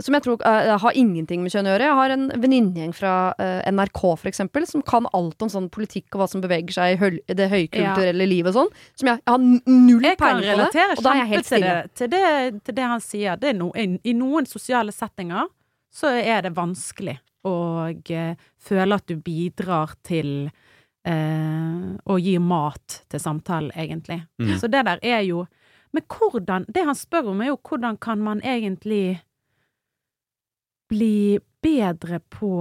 som jeg tror uh, har ingenting med kjønn å gjøre. Jeg har en venninnegjeng fra uh, NRK, for eksempel, som kan alt om sånn politikk og hva som beveger seg i høl- det høykulturelle livet og sånn. Som jeg, jeg har null Jeg kan peiling på det. Og da er jeg helt til det, til, det, til det han sier. Det er no, i, I noen sosiale settinger så er det vanskelig å uh, føle at du bidrar til eh, å gi mat til samtalen, egentlig. Mm. Så det der er jo Men hvordan Det han spør om, er jo hvordan kan man egentlig bli bedre på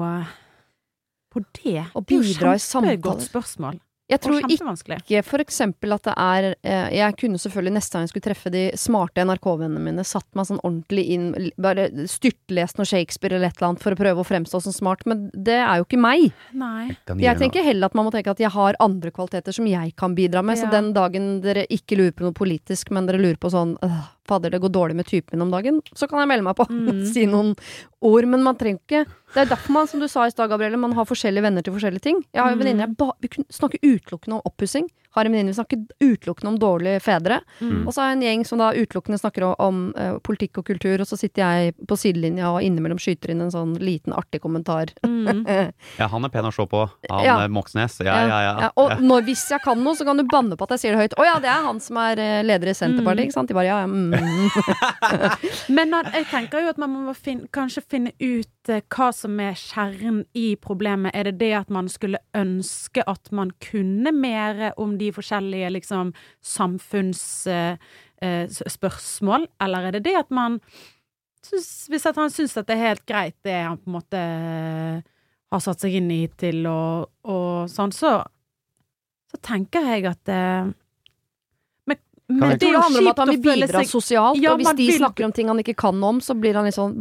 på det? Å bidra i Kjempegodt Godt spørsmål. Jeg tror ikke for eksempel at det er eh, Jeg kunne selvfølgelig neste gang jeg skulle treffe de smarte NRK-vennene mine, satt meg sånn ordentlig inn, bare styrtlest noe Shakespeare eller et eller annet for å prøve å fremstå som smart, men det er jo ikke meg. Nei. Jeg tenker heller at man må tenke at jeg har andre kvaliteter som jeg kan bidra med, så den dagen dere ikke lurer på noe politisk, men dere lurer på sånn «Åh, Fader, det går dårlig med typen om dagen, så kan jeg melde meg på (laughs) og Mm. si noen ord, men man trenger ikke Det er derfor man, som du sa i stad, Gabrielle, man har forskjellige venner til forskjellige ting. Jeg har jo Mm. venninner jeg bare vi kunne snakke utelukkende om oppussing. Har en venninne vi snakker utelukkende om dårlige fedre. Mm. Og så har jeg en gjeng som da utelukkende snakker om, om uh, politikk og kultur, og så sitter jeg på sidelinja og innimellom skyter inn en sånn liten artig kommentar. Mm. (laughs) Ja, han er pen å se på. Han Ja. eh, Moxnes. Ja, ja, ja. og når, hvis jeg kan noe, så kan du banne på at jeg sier det høyt. Å ja, det er han som er eh, leder i Senterpartiet, Mm. ikke sant? De bare ja, ja, mm. (laughs) Men jeg tenker jo at man må finne, kanskje finne ut eh, hva som er kjernen i problemet. Er det det at man skulle ønske at man kunne mer om de forskjellige liksom samfunnsspørsmål, eller er det det at man synes, Hvis at han syns at det er helt greit, det han på en måte eh, har satt seg inn i til og, og sånn, så så tenker jeg at eh, men, det, det handler om at han vil bidra seg- sosialt, Ja, og hvis de vil- snakker om ting han ikke kan om, så blir han litt sånn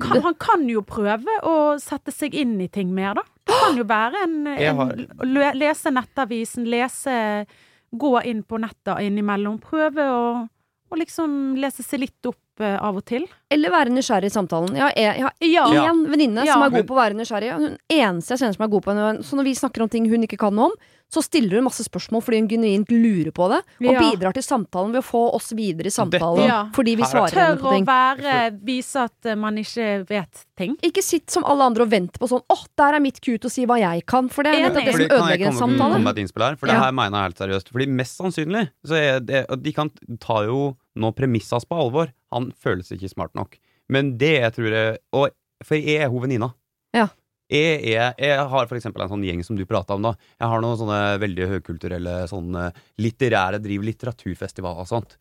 kan, han kan jo prøve å sette seg inn i ting mer, da. Kan jo være en, en har- Lese nettavisen, lese Gå inn på nettet innimellom. Prøve å, å liksom lese seg litt opp av og til. Eller være nysgjerrig i samtalen. Jeg har, jeg har Ja. én venninne Ja. som er Men- god på å være nysgjerrig. Hun eneste jeg kjenner som er god på henne. Så når vi snakker om ting hun ikke kan noe om, så stiller hun masse spørsmål fordi hun genuint lurer på det. Og Ja. bidrar til samtalen ved å få oss videre i samtalen. Ja. Fordi vi svarer henne på ting. Tør å være Vise at eh, man ikke vet ting. Ikke sitt som alle andre og vent på sånn 'Å, der er mitt cue til å si hva jeg kan', for det er nettopp det Fordi, som ødelegger en samtale. komme med et innspill her? For det her mener jeg helt seriøst. Fordi mest sannsynlig så er det De kan ta jo nå premissas på alvor. Han føles ikke smart nok. Men det jeg tror jeg Og for jeg er hun venninna. Ja. Jeg, jeg, jeg har for eksempel en sånn gjeng som du prata om. da Jeg har noen sånne veldig høykulturelle sånne litterære driv litteraturfestival og sånt.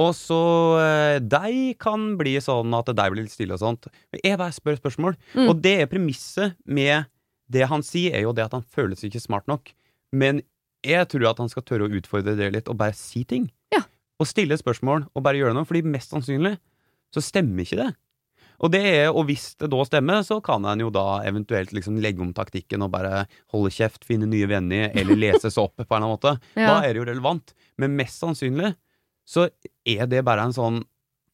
Og så eh, kan bli sånn at de blir litt stille og sånt. Men jeg bare spør spørsmål. Mm. Og det er premisset med det han sier, er jo det at han føles ikke smart nok. Men jeg tror at han skal tørre å utfordre det litt, og bare si ting. Og stille spørsmål, og bare gjøre noe. Fordi mest sannsynlig så stemmer ikke det. Og, det er, og hvis det da stemmer, så kan en jo da eventuelt liksom legge om taktikken og bare holde kjeft, finne nye venner, eller lese seg opp på en eller annen måte. (laughs) Ja. Da er det jo relevant. Men mest sannsynlig så er det bare en sånn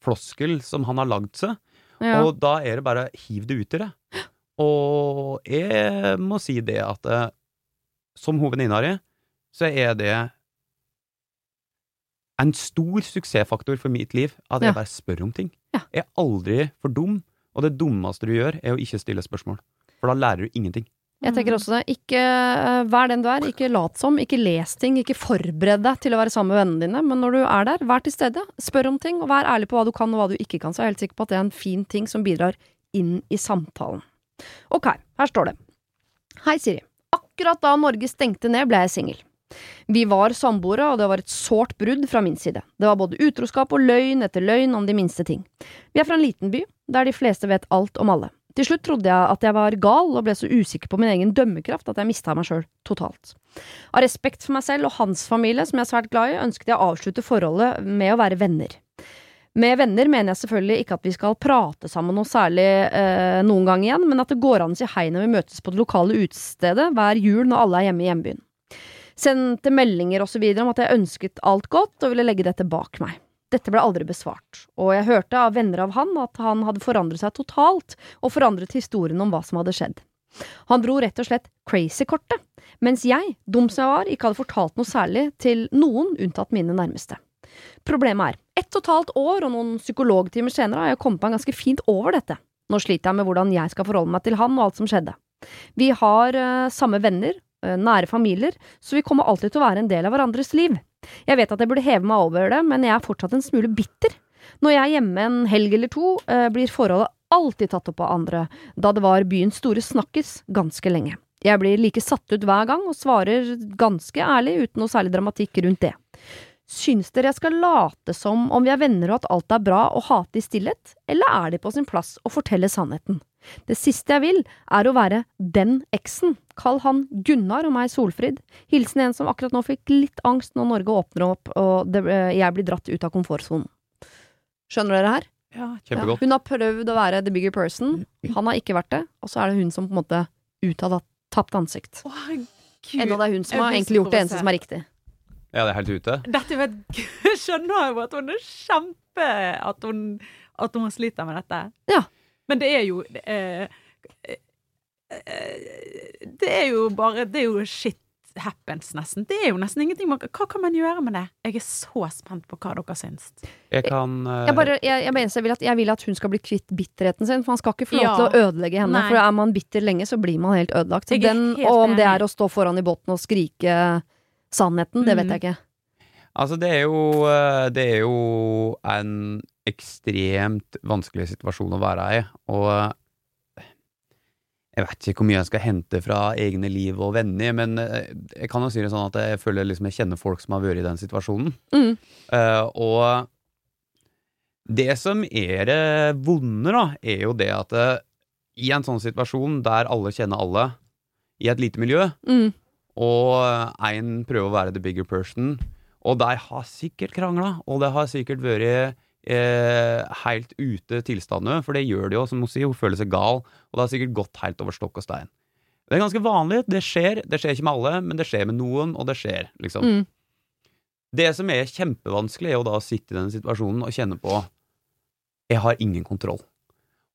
floskel som han har lagd seg. Ja. Og da er det bare hiv det ut i det. Og jeg må si det at eh, som di, så er det en stor suksessfaktor for mitt liv at jeg bare spør om ting. Jeg er aldri for dum, og det dummeste du gjør, er å ikke stille spørsmål. For da lærer du ingenting. Jeg tenker også det. Ikke eh, vær den du er. Ikke lat som. Ikke les ting. Ikke forbered deg til å være sammen med vennene dine. Men når du er der, vær til stede. Spør om ting, og vær ærlig på hva du kan og hva du ikke kan. Så jeg er helt sikker på at det er en fin ting som bidrar inn i samtalen. Ok, her står det. Hei, Siri. Akkurat da Norge stengte ned, ble jeg singel. Vi var samboere, og det var et sårt brudd fra min side. Det var både utroskap og løgn etter løgn om de minste ting. Vi er fra en liten by, der de fleste vet alt om alle. Til slutt trodde jeg at jeg var gal, og ble så usikker på min egen dømmekraft at jeg mista meg sjøl totalt. Av respekt for meg selv og hans familie, som jeg er svært glad i, ønsket jeg å avslutte forholdet med å være venner. Med venner mener jeg selvfølgelig ikke at vi skal prate sammen noe særlig eh, noen gang igjen, men at det går an å si hei når vi møtes på det lokale utestedet hver jul når alle er hjemme i hjembyen. Sendte meldinger videre om at jeg ønsket alt godt og ville legge dette bak meg. Dette ble aldri besvart, og jeg hørte av venner av han at han hadde forandret seg totalt, og forandret historien om hva som hadde skjedd. Han dro rett og slett crazy-kortet, mens jeg, dum som jeg var, ikke hadde fortalt noe særlig til noen unntatt mine nærmeste. Problemet er, ett og et halvt år og noen psykologtimer senere har jeg kommet meg ganske fint over dette. Nå sliter jeg med hvordan jeg skal forholde meg til han og alt som skjedde. Vi har uh, samme venner, nære familier, så vi kommer alltid til å være en del av hverandres liv. Jeg vet at jeg burde heve meg over det, men jeg er fortsatt en smule bitter. Når jeg er hjemme en helg eller to, eh, blir forholdet alltid tatt opp av andre, da det var byens store snakkis ganske lenge. Jeg blir like satt ut hver gang, og svarer ganske ærlig, uten noe særlig dramatikk rundt det. Syns dere jeg skal late som om vi er venner og at alt er bra og hate i stillhet, eller er det på sin plass å fortelle sannheten? Det siste jeg vil, er å være den eksen. Kall han Gunnar og meg Solfrid. Hilsen en som akkurat nå fikk litt angst når Norge åpner opp og det, eh, jeg blir dratt ut av komfortsonen. Skjønner dere her? Ja. Kjempegodt. Ja, hun har prøvd å være the bigger person, han har ikke vært det, og så er det hun som på en måte ut av tapt ansikt. Å, Gud Enda det er hun som har egentlig gjort det eneste som er riktig. Ja, det er helt ute. Dette vet Jeg (laughs) skjønner jo at hun er kjempe At hun, at hun sliter med dette. Ja. Men det er jo eh, eh, Det er jo bare Det er jo shit happens, nesten. Det er jo nesten ingenting man Hva kan man gjøre med det? Jeg er så spent på hva dere syns. Jeg kan uh... Jeg, bare, jeg, jeg, mener, jeg, vil at, jeg vil at hun skal bli kvitt bitterheten sin, for han skal ikke få lov Ja. til å ødelegge henne. Nei. For er man bitter lenge, så blir man helt ødelagt. Den, helt og om det er å stå foran i båten og skrike sannheten, det vet Mm. jeg ikke. Altså, det er jo eh, Det er jo en ekstremt vanskelig situasjon å være i, og eh, jeg vet ikke hvor mye jeg skal hente fra egne liv og venner, men eh, jeg kan jo si det sånn at jeg føler liksom jeg kjenner folk som har vært i den situasjonen. Mm. Uh, og det som er det vonde, da, er jo det at i en sånn situasjon der alle kjenner alle, i et lite miljø, Mm. og én prøver å være the bigger person, og de har sikkert krangla, og det har sikkert vært eh, helt ute tilstander, for det gjør det jo, som hun sier, hun føler seg gal, og det har sikkert gått helt over stokk og stein. Det er ganske vanlig, det skjer, det skjer ikke med alle, men det skjer med noen, og det skjer, liksom. Mm. Det som er kjempevanskelig, er jo da å sitte i den situasjonen og kjenne på Jeg har ingen kontroll.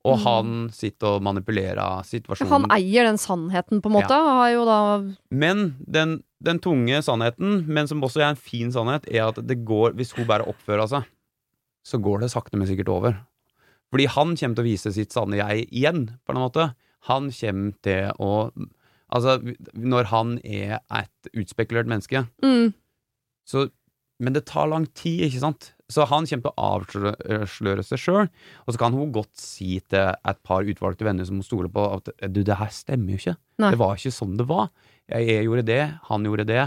Og Mm. han sitter og manipulerer situasjonen. Han eier den sannheten, på en måte. Har jo da Men den, den tunge sannheten, men som også er en fin sannhet, er at det går Hvis hun bare oppfører seg, så går det sakte, men sikkert over. Fordi han kommer til å vise sitt sanne jeg igjen, på en måte. Han kommer til å Altså, når han er et utspekulert menneske, mm. så Men det tar lang tid, ikke sant? Så han kommer til å avsløre seg sjøl, og så kan hun godt si til et par utvalgte venner som hun stoler på, at du, det her stemmer jo ikke. Nei. Det var ikke sånn det var. Jeg, jeg gjorde det, han gjorde det.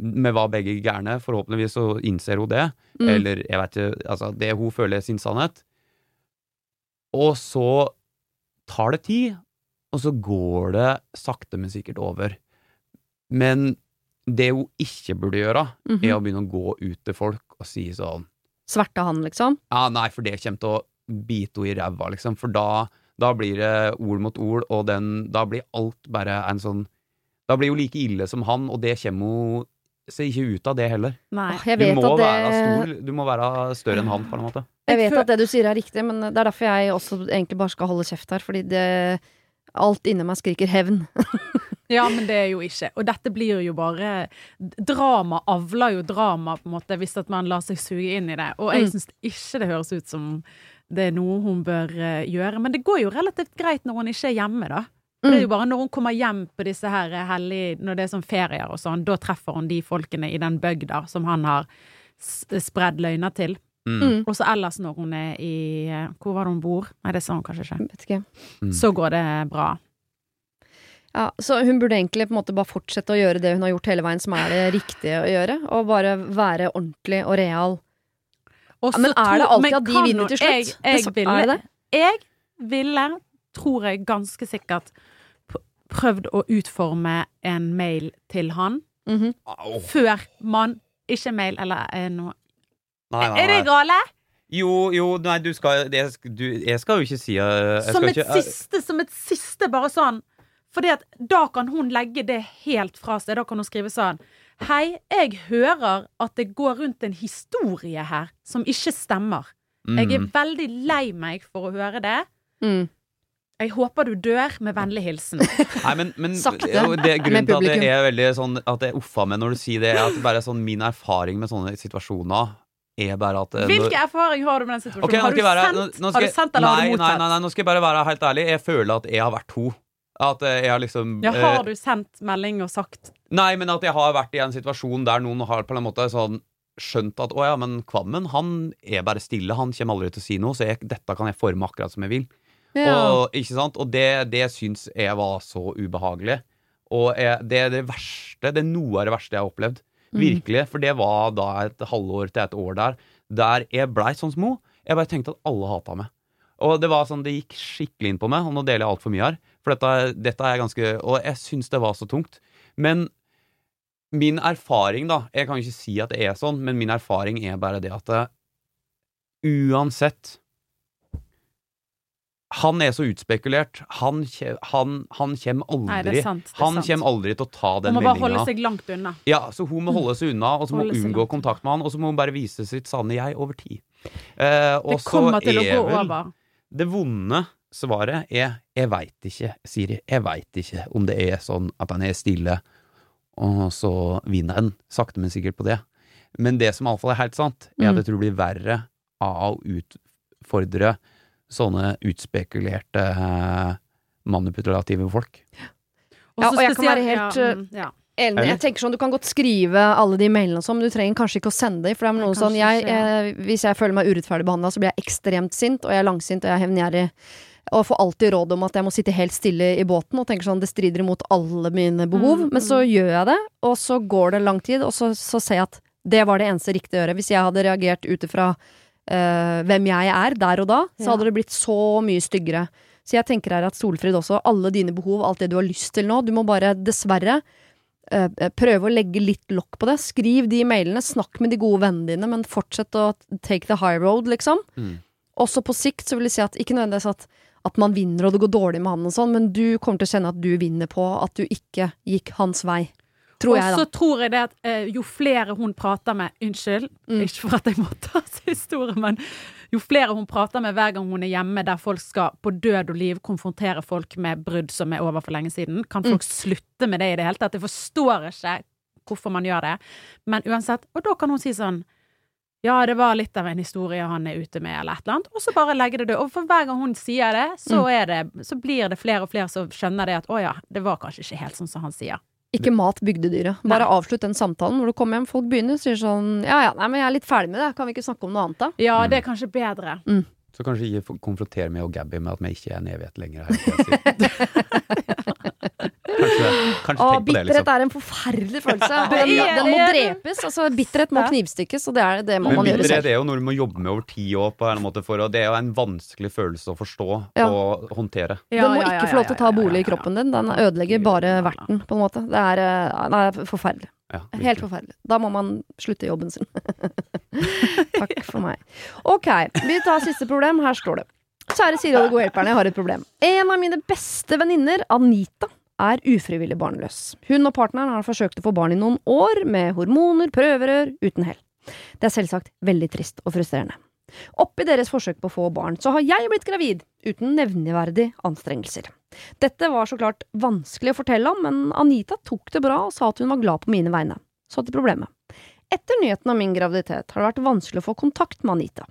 Vi var begge gærne. Forhåpentligvis så innser hun det. Mm. Eller jeg vet ikke, altså det hun føler er sin sannhet. Og så tar det tid, og så går det sakte, men sikkert over. Men det hun ikke burde gjøre, Mhm. er å begynne å gå ut til folk og si sånn Sverte han, liksom? Ja, nei, for det kommer til å bite henne i ræva, liksom. For da, da blir det ord mot ord, og den, da blir alt bare en sånn Da blir hun like ille som han, og det kommer hun seg ikke ut av det heller. Nei. jeg vet Du må, at det være stor, du må være større enn han, på en måte. Jeg vet at det du sier er riktig, men det er derfor jeg også egentlig bare skal holde kjeft her. Fordi det Alt inni meg skriker hevn. (laughs) Ja, men det er jo ikke. Og dette blir jo bare Drama avler jo drama, på en måte, hvis at man lar seg suge inn i det. Og jeg Mm. syns ikke det høres ut som det er noe hun bør eh, gjøre. Men det går jo relativt greit når hun ikke er hjemme, da. Det er jo bare når hun kommer hjem på disse her hellige Når det er sånn ferier og sånn, da treffer hun de folkene i den bygda som han har s- spredd løgner til. Mm. Mm. Og så ellers når hun er i eh, Hvor var det hun bor? Nei, det sa hun kanskje ikke. Vet ikke. Mm. Så går det bra. Ja, så hun burde egentlig på en måte bare fortsette å gjøre det hun har gjort hele veien, som er det riktige å gjøre. Og bare være ordentlig og real. Og Ja, men er det alltid at de vinner til slutt? Jeg, jeg, ville, det jeg ville, tror jeg ganske sikkert, prøvd å utforme en mail til han Mhm. Au. før man Ikke mail eller eh, noe Nei, nei, Er det nei. gale? Jo, jo, nei, du skal Jeg, du, Jeg skal jo ikke si eh, jeg Som skal et ikke, eh, siste, som et siste, bare sånn. Fordi at da kan hun legge det helt fra seg. Da kan hun skrive sånn Hei, jeg hører at det går rundt en historie her som ikke stemmer. Jeg er mm. veldig lei meg for å høre det. Mm. Jeg håper du dør, med vennlig hilsen. (laughs) Nei, men, men Sakte, det, grunnen til at det er veldig sånn At jeg uffa meg når du sier det, er at bare sånn min erfaring med sånne situasjoner er bare at Hvilken Hvilke erfaring har du med den situasjonen? Okay, har, du være- sendt, nå- nå skal har du sendt eller har nei, du Nei, mottatt? nei, nei, nå skal jeg bare være helt ærlig. Jeg føler at jeg har vært to. At eh, jeg har liksom Ja, eh, har du sendt melding og sagt Nei, men at jeg har vært i en situasjon der noen har på en måte sånn skjønt at å ja, men Kvammen han er bare stille, han kommer aldri til å si noe, så jeg, dette kan jeg forme akkurat som jeg vil. Ja. Og, ikke sant? og det, det syns jeg var så ubehagelig. Og jeg, det er det verste, det er noe av det verste jeg har opplevd. Mm. Virkelig. For det var da et halvår til et år der, der jeg blei sånn som henne. Jeg bare tenkte at alle hata meg. Og det var sånn, det gikk skikkelig inn på meg, og nå deler jeg altfor mye her. For dette, dette er ganske Og jeg syns det var så tungt. Men min erfaring, da Jeg kan ikke si at det er sånn, men min erfaring er bare det at det, uansett Han er så utspekulert. Han, han, han kommer aldri sant. Han kommer aldri til å ta Hun må bare holde seg langt unna. Ja, så hun må holde seg unna, og så må hun unngå kontakt med han, og så må hun bare vise sitt sanne jeg over tid. Eh, Det kommer til å gå over. Det vonde svaret er jeg veit ikke, Siri. Jeg veit ikke om det er sånn at han er stille, og så vinner en, sakte, men sikkert på det. Men det som iallfall er helt sant, er at Mm. jeg tror det blir verre av å utfordre sånne utspekulerte, eh, manipulative folk. Ja, og jeg kan være helt, ja, mm, ja. Enig. Jeg tenker sånn, Du kan godt skrive alle de mailene sånn, men du trenger kanskje ikke å sende dem. For det er noe sånn, jeg, jeg, eh, Hvis jeg føler meg urettferdig behandla, så blir jeg ekstremt sint, og jeg er langsint og jeg er hevngjerrig. Og får alltid råd om at jeg må sitte helt stille i båten og tenker sånn, det strider imot alle mine behov. Mm, Men så gjør jeg det, og så går det lang tid, og så, så ser jeg at det var det eneste riktige å gjøre. Hvis jeg hadde reagert ut ifra eh, hvem jeg er der og da, så Ja. hadde det blitt så mye styggere. Så jeg tenker her at Solfrid også, alle dine behov, alt det du har lyst til nå, du må bare dessverre eh, prøve å legge litt lokk på det. Skriv de mailene, snakk med de gode vennene dine, men fortsett å take the high road, liksom. Mm. Også på sikt så vil jeg si at ikke nødvendigvis at, at man vinner og det går dårlig med han og sånn, men du kommer til å kjenne at du vinner på at du ikke gikk hans vei. Tror jeg, Og så tror jeg det at eh, jo flere hun prater med Unnskyld, Mm. ikke for at jeg må ta historie, men jo flere hun prater med hver gang hun er hjemme der folk skal på død og liv konfrontere folk med brudd som er over for lenge siden, kan Mm. folk slutte med det i det hele tatt? Jeg forstår ikke hvorfor man gjør det, men uansett Og da kan hun si sånn ja, det var litt av en historie han er ute med, eller et eller annet. Og så bare legge det død. Og for hver gang hun sier det, så, Mm. er det, så blir det flere og flere som skjønner det at å ja, det var kanskje ikke helt sånn som han sier. Ikke mat bygdedyret. Bare avslutt den samtalen når du kommer hjem. Folk begynner og sier sånn Ja ja, nei, men jeg er litt ferdig med det. Kan vi ikke snakke om noe annet, da? Ja, Mm. det er kanskje bedre. Så kanskje ikke konfronterer konfrontere meg og Gabby med at vi ikke er en evighet lenger. Her, (laughs) jeg. Kanskje kanskje bitterhet det, liksom. er en forferdelig (laughs) følelse. Den, den må drepes. Altså, bitterhet må knivstykkes, og det, er, det må Men man gjøre bitterhet selv. er jo noe du må jobbe med over tid år, på en måte, for, og det er jo en vanskelig følelse å forstå Ja. og håndtere. Den må ikke få lov til å ta bolig i kroppen din. Den ødelegger bare verten, på en måte. Det er, eh, nei, det er forferdelig. Ja, Helt forferdelig. Da må man slutte jobben sin. (laughs) Takk for meg. Ok, vi tar siste problem. Her står det. Kjære Siri og de gode hjelperne, jeg har et problem. En av mine beste venninner, Anita, er ufrivillig barnløs. Hun og partneren har forsøkt å få barn i noen år, med hormoner, prøverør, uten hell. Det er selvsagt veldig trist og frustrerende. Oppi deres forsøk på å få barn, så har jeg blitt gravid, uten nevneverdige anstrengelser. Dette var så klart vanskelig å fortelle om, men Anita tok det bra og sa at hun var glad på mine vegne. Så til problemet. Etter nyheten om min graviditet har det vært vanskelig å få kontakt med Anita.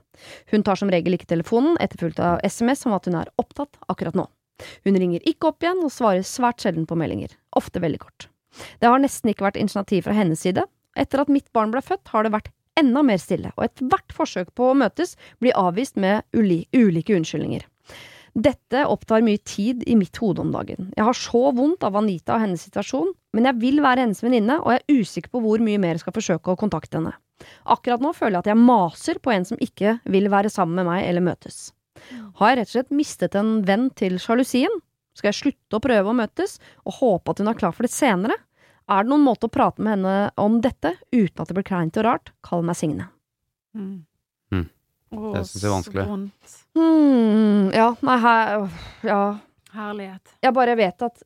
Hun tar som regel ikke telefonen, etterfulgt av SMS om at hun er opptatt akkurat nå. Hun ringer ikke opp igjen og svarer svært sjelden på meldinger, ofte veldig kort. Det har nesten ikke vært initiativ fra hennes side. Etter at mitt barn ble født, har det vært enda mer stille, og ethvert forsøk på å møtes blir avvist med uli ulike unnskyldninger. Dette opptar mye tid i mitt hode om dagen. Jeg har så vondt av Anita og hennes situasjon, men jeg vil være hennes venninne, og jeg er usikker på hvor mye mer jeg skal forsøke å kontakte henne. Akkurat nå føler jeg at jeg maser på en som ikke vil være sammen med meg eller møtes. Har jeg rett og slett mistet en venn til sjalusien? Skal jeg slutte å prøve å møtes, og håpe at hun er klar for det senere? Er det noen måte å prate med henne om dette uten at det blir kleint og rart? Kall meg Signe. Mm. Mm. Det synes jeg er vanskelig. Hmm, ja, nei, her Ja. Herlighet. Jeg bare vet at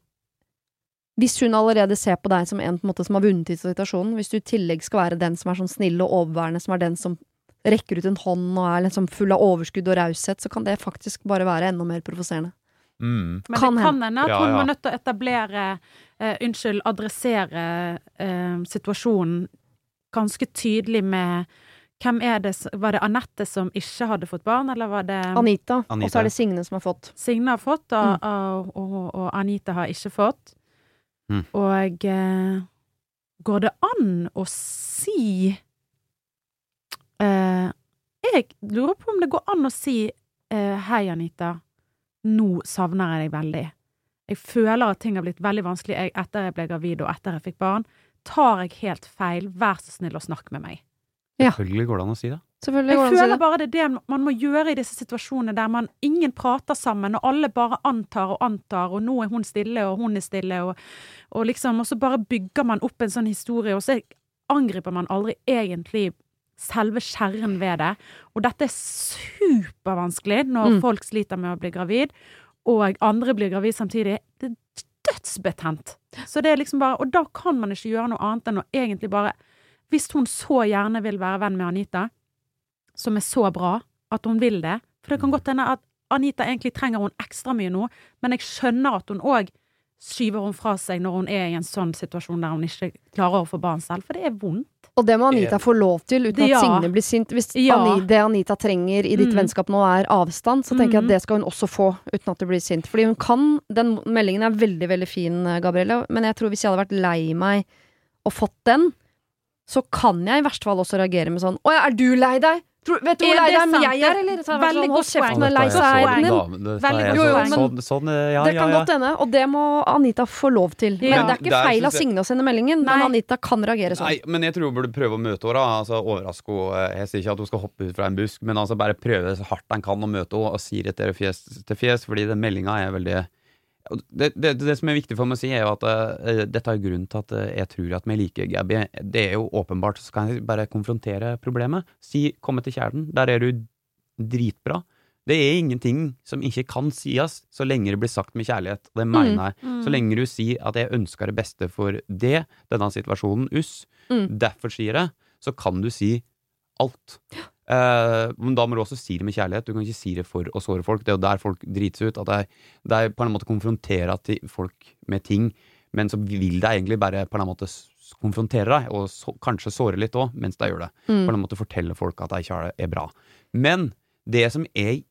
hvis hun allerede ser på deg som en, på en måte, som har vunnet i situasjonen, hvis du i tillegg skal være den som er sånn snill og overværende, som er den som rekker ut en hånd og er liksom full av overskudd og raushet, så kan det faktisk bare være enda mer provoserende. Mm. Men Kan det kan hende at hun ja. var nødt til å etablere eh, Unnskyld, adressere eh, situasjonen ganske tydelig med hvem er det, Var det Anette som ikke hadde fått barn, eller var det Anita, og så er det Signe som har fått. Signe har fått, og, Mm. og, og, og Anita har ikke fått. Mm. Og eh, går det an å si eh, Jeg lurer på om det går an å si eh, Hei, Anita. Nå savner jeg deg veldig. Jeg føler at ting har blitt veldig vanskelig jeg, etter jeg ble gravid og etter jeg fikk barn. Tar jeg helt feil, vær så snill å snakke med meg. Ja. Selvfølgelig går det an å si det. Jeg føler bare det er det man må gjøre i disse situasjonene der man ingen prater sammen, og alle bare antar og antar, og nå er hun stille, og hun er stille, og, og liksom, og så bare bygger man opp en sånn historie, og så angriper man aldri egentlig selve kjernen ved det. Og dette er supervanskelig når Mm. folk sliter med å bli gravid, og andre blir gravid samtidig. Det er dødsbetent. Så det er liksom bare, og da kan man ikke gjøre noe annet enn å egentlig bare Hvis hun så gjerne vil være venn med Anita, som er så bra at hun vil det For det kan godt hende at Anita egentlig trenger hun ekstra mye nå, men jeg skjønner at hun òg skyver hun fra seg når hun er i en sånn situasjon der hun ikke klarer å få barn selv, for det er vondt. Og det må Anita få lov til, uten at Ja. Signe blir sint. Hvis Ja. Det Anita trenger i ditt Mm. vennskap nå er avstand, så tenker jeg Mm. at det skal hun også få, uten at du blir sint. Fordi hun kan Den meldingen er veldig, veldig fin, eh, Gabrielle, men jeg tror hvis jeg hadde vært lei meg og fått den, så kan jeg i verste fall også reagere med sånn Å ja, er du lei deg? Tror, vet du hvor lei er sant. jeg er, eller? Så Veldig godt kjeft med lei seg, sånn er sånn- eh, ja, det kan ja. godt hende, og det må Anita få lov til. Men Ja, det er ikke der feil av Signe å sende meldingen, Nei. men Anita kan reagere sånn. Nei, men jeg tror hun burde prøve å møte henne. Altså, overraske henne. Jeg sier ikke at hun skal hoppe ut fra en busk, men altså bare prøve så hardt han kan å møte henne og si det til fjes til fjes, fordi den meldinga er veldig det, det, det som er viktig for meg å si, er jo at uh, dette er grunnen til at uh, jeg tror at vi liker Gabby. Det er jo åpenbart, så kan jeg bare konfrontere problemet. Si 'komme til kjernen'. Der er du dritbra. Det er ingenting som ikke kan sies, så lenge det blir sagt med kjærlighet. Det mener jeg. Så lenge du sier at jeg ønsker det beste for det, denne situasjonen, us, Mm. derfor sier jeg, så kan du si alt. Eh, men da må du også si det med kjærlighet. Du kan ikke si det for å såre folk. Det er jo der folk drites ut. At det er, det er på en måte konfrontere folk med ting, men så vil det egentlig bare på en måte konfrontere deg, og så, kanskje såre litt òg, mens de gjør det. Mm. På en måte fortelle folk at de ikke har det, er bra. Men det som er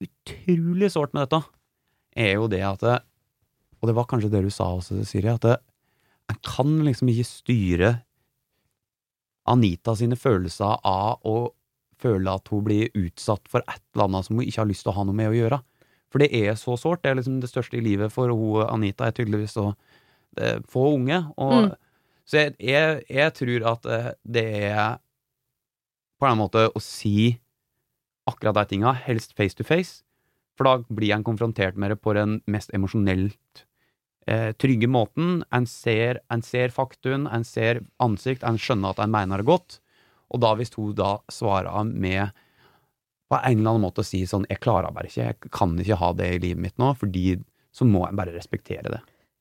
utrolig sårt med dette, er jo det at Og det var kanskje det du sa også, Siri, at en kan liksom ikke styre Anita sine følelser av å føle at hun blir utsatt for et eller annet som hun ikke har lyst til å ha noe med å gjøre. For det er så sårt. Det er liksom det største i livet for hun, Anita er tydeligvis å eh, få unge. Og, Mm. Så jeg, jeg, jeg tror at eh, det er på en måte å si akkurat de tinga, helst face to face. For da blir en konfrontert med det på den mest emosjonelt eh, trygge måten. En ser, en ser faktun, en ser ansikt, en skjønner at en mener det godt. Og da hvis hun da svarer med på en eller annen måte å si sånn 'Jeg klarer bare ikke, jeg kan ikke ha det i livet mitt nå', fordi så må jeg bare respektere det.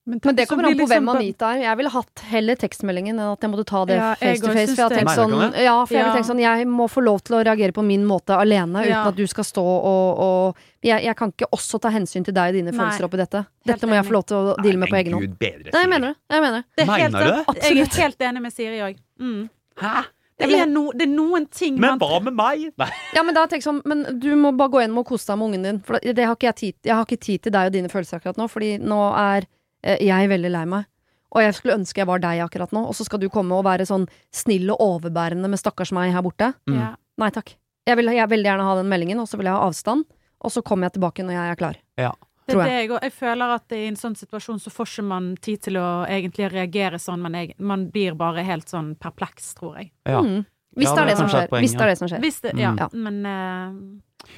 Men det kommer an på på hvem liksom- Anita er. Jeg ville hatt heller tekstmeldingen enn at jeg måtte ta det Ja, face to face. For jeg har tenkt sånn, ja, for jeg Ja. tenkt sånn Jeg må få lov til å reagere på min måte alene, uten Ja. at du skal stå og, og jeg, jeg kan ikke også ta hensyn til deg og dine Nei. følelser oppi dette. Dette må jeg få lov til å deale med på egen hånd. Nei, jeg mener det. Jeg mener det. Det er helt Mener du Absolutt. Jeg er helt enig med Siri òg. Mm. Hæ? Det, er no, det er noen ting Men hva med meg? Ja, men da tenk sånn Men du må bare gå hjem og kose deg med ungen din. For det, har ikke jeg tid Jeg har ikke tid til deg og dine følelser akkurat nå, fordi nå er eh, jeg veldig lei meg. Og jeg skulle ønske jeg var deg akkurat nå, og så skal du komme og være sånn snill og overbærende med stakkars meg her borte. Mm. Nei takk. Jeg vil, jeg vil veldig gjerne ha den meldingen, og så vil jeg ha avstand. Og så kommer jeg tilbake når jeg er klar. Ja. Det Tror er jeg. det jeg, og jeg føler at i en sånn situasjon så får ikke man tid til å egentlig reagere sånn, men jeg, man blir bare helt sånn perpleks, tror jeg. Ja. Mm. Hvis Ja, det er det som skjer. Hvis det er det som skjer. Hvis det, Mm. ja, Ja. men uh,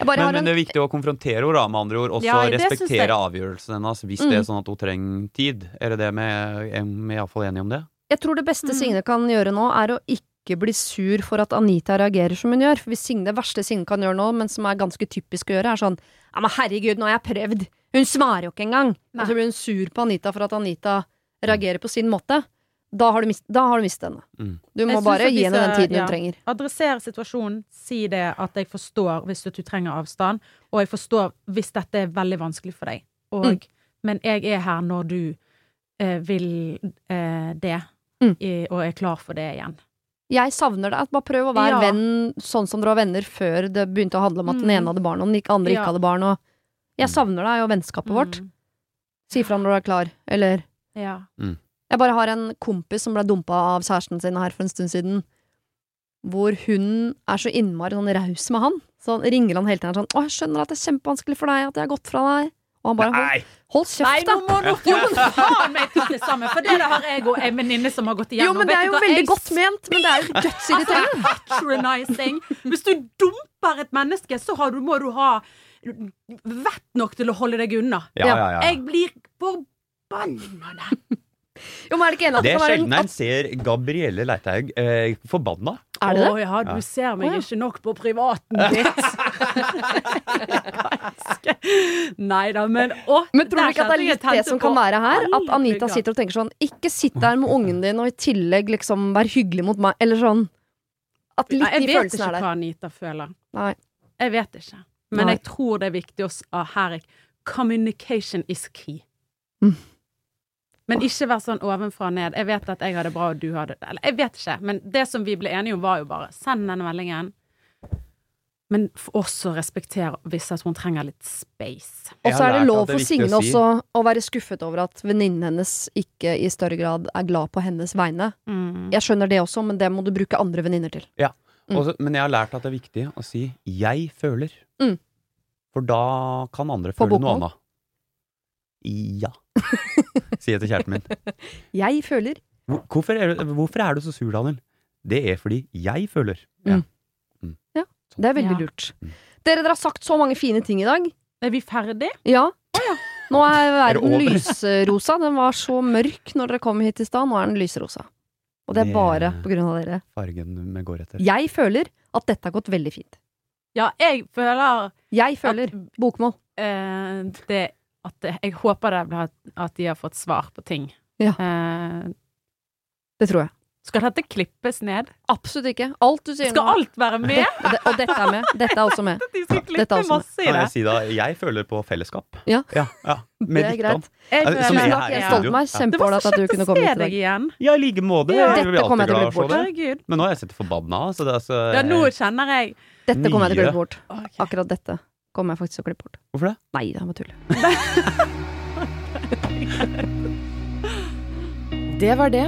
Men, en... men det er viktig å konfrontere henne, med andre ord. Og så Ja, respektere jeg. avgjørelsen hennes hvis Mm. det er sånn at hun trenger tid. Er det det vi er, er vi iallfall enige om det? Jeg tror det beste Mm. Signe kan gjøre nå, er å ikke bli sur for at Anita reagerer som hun gjør. For hvis Signe, det verste Signe kan gjøre nå, men som er ganske typisk å gjøre, er sånn Ja, men herregud, nå har jeg prøvd! Hun svarer jo ikke engang! Nei. Og så blir hun sur på Anita for at Anita reagerer på sin måte. Da har du, mist, da har du mistet henne. Mm. Du må bare gi henne den tiden tiden hun trenger. adressere situasjonen, si det at jeg forstår hvis du trenger avstand, og jeg forstår hvis dette er veldig vanskelig for deg. Og, Mm. Men jeg er her når du eh, vil eh, det, Mm. i, og er klar for det igjen. Jeg savner det. Bare prøv å være Ja. venn sånn som dere var venner før det begynte å handle om at den Mm. ene hadde barn og den ikke- andre Ja. ikke hadde barn. Og jeg Mm. savner deg og vennskapet vårt. Mm. Si fra når du er klar. Eller Ja. Jeg bare har en kompis som ble dumpa av kjæresten sin her for en stund siden. Hvor hun er så innmari sånn raus med han. Så han ringer han hele tiden sånn 'Å, jeg skjønner at det er kjempevanskelig for deg at jeg har gått fra deg'. Og han bare 'Hold, Nei! hold Nei, kjeft, nå da'. må du faen meg ta det sammen, for det har jeg og en venninne som har gått igjennom. Jo, men det er jo hva? veldig Jeg godt ment, men det er jo dødsirriterende. patronizing. Hvis du dumper et menneske, så har du, må du ha vett nok til å holde deg unna. Ja, ja, ja. Jeg blir forbanna. Jo, men er det ikke en at Det det er sjelden en ser Gabrielle Leithaug eh, forbanna. Er det det? Å ja, du Ja. ser meg oh, ja. ikke nok på privaten (laughs) ditt. Nei da, men å, Men tror du ikke at det er litt det som kan være her? At Anita sitter og tenker sånn Ikke sitt der med ungen din og i tillegg liksom vær hyggelig mot meg, eller sånn. At litt Nei, Jeg de vet følelsene ikke er der. hva Anita føler. Nei. Jeg vet ikke. Men Nei. jeg tror det er viktig å s- ah, Her er Communication is key. Mm. Men ikke vær sånn ovenfra og ned. Jeg vet at jeg har det bra, og du har det Eller jeg vet ikke, men det som vi ble enige om, var jo bare send denne meldingen. Men også respektere hvis at hun trenger litt space. Og så er det lov for Signe også å være skuffet over at venninnen hennes ikke i større grad er glad på hennes vegne. Mm. Jeg skjønner det også, men det må du bruke andre venninner til. Ja, Også, men jeg har lært at det er viktig å si 'jeg føler'. Mm. For da kan andre På føle noe bokmål? annet. Ja. (laughs) Sier jeg til kjæresten min. (laughs) Jeg føler. Hvor- Hvorfor er, du, hvorfor er du så sur, Daniel? Det er fordi jeg føler. Mm. Mm. Ja, Det er veldig Ja. lurt. Mm. Dere, dere har sagt så mange fine ting i dag. Er vi ferdige? Ja. Nå er (laughs) Er det verden over? lysrosa. Den var så mørk når dere kom hit i stad. Nå er den lysrosa. Og det er Det- bare på grunn av dere. Fargen vi går etter. Jeg føler at dette har gått veldig fint. Ja, jeg føler Jeg føler. at, Bokmål. eh, det, at det, Jeg håper det at de har fått svar på ting. Ja. Eh, Det tror jeg. Skal dette klippes ned? Absolutt ikke. Alt du sier Skal nå alt være med? og, det, og dette er med. Dette er også med. De skal Dette klippe er også med. masse i Kan jeg si da, jeg føler på fellesskap. Ja. ja, ja. Med Det er greit. Jeg Altså, som jeg, jeg er studio. stolt av meg. Det Kjempeålreit at du kunne komme hit i dag. igjen. Ja, i like måte. Ja, dette kommer jeg til å bli bort. Herregud. Men nå er jeg sett forbanna. Så det er så, Ja, nå kjenner jeg Dette kommer jeg til å klippe bort. Okay. Akkurat dette kommer jeg faktisk til å klippe bort. Hvorfor det? Nei, det er bare tull. (laughs) Det var det.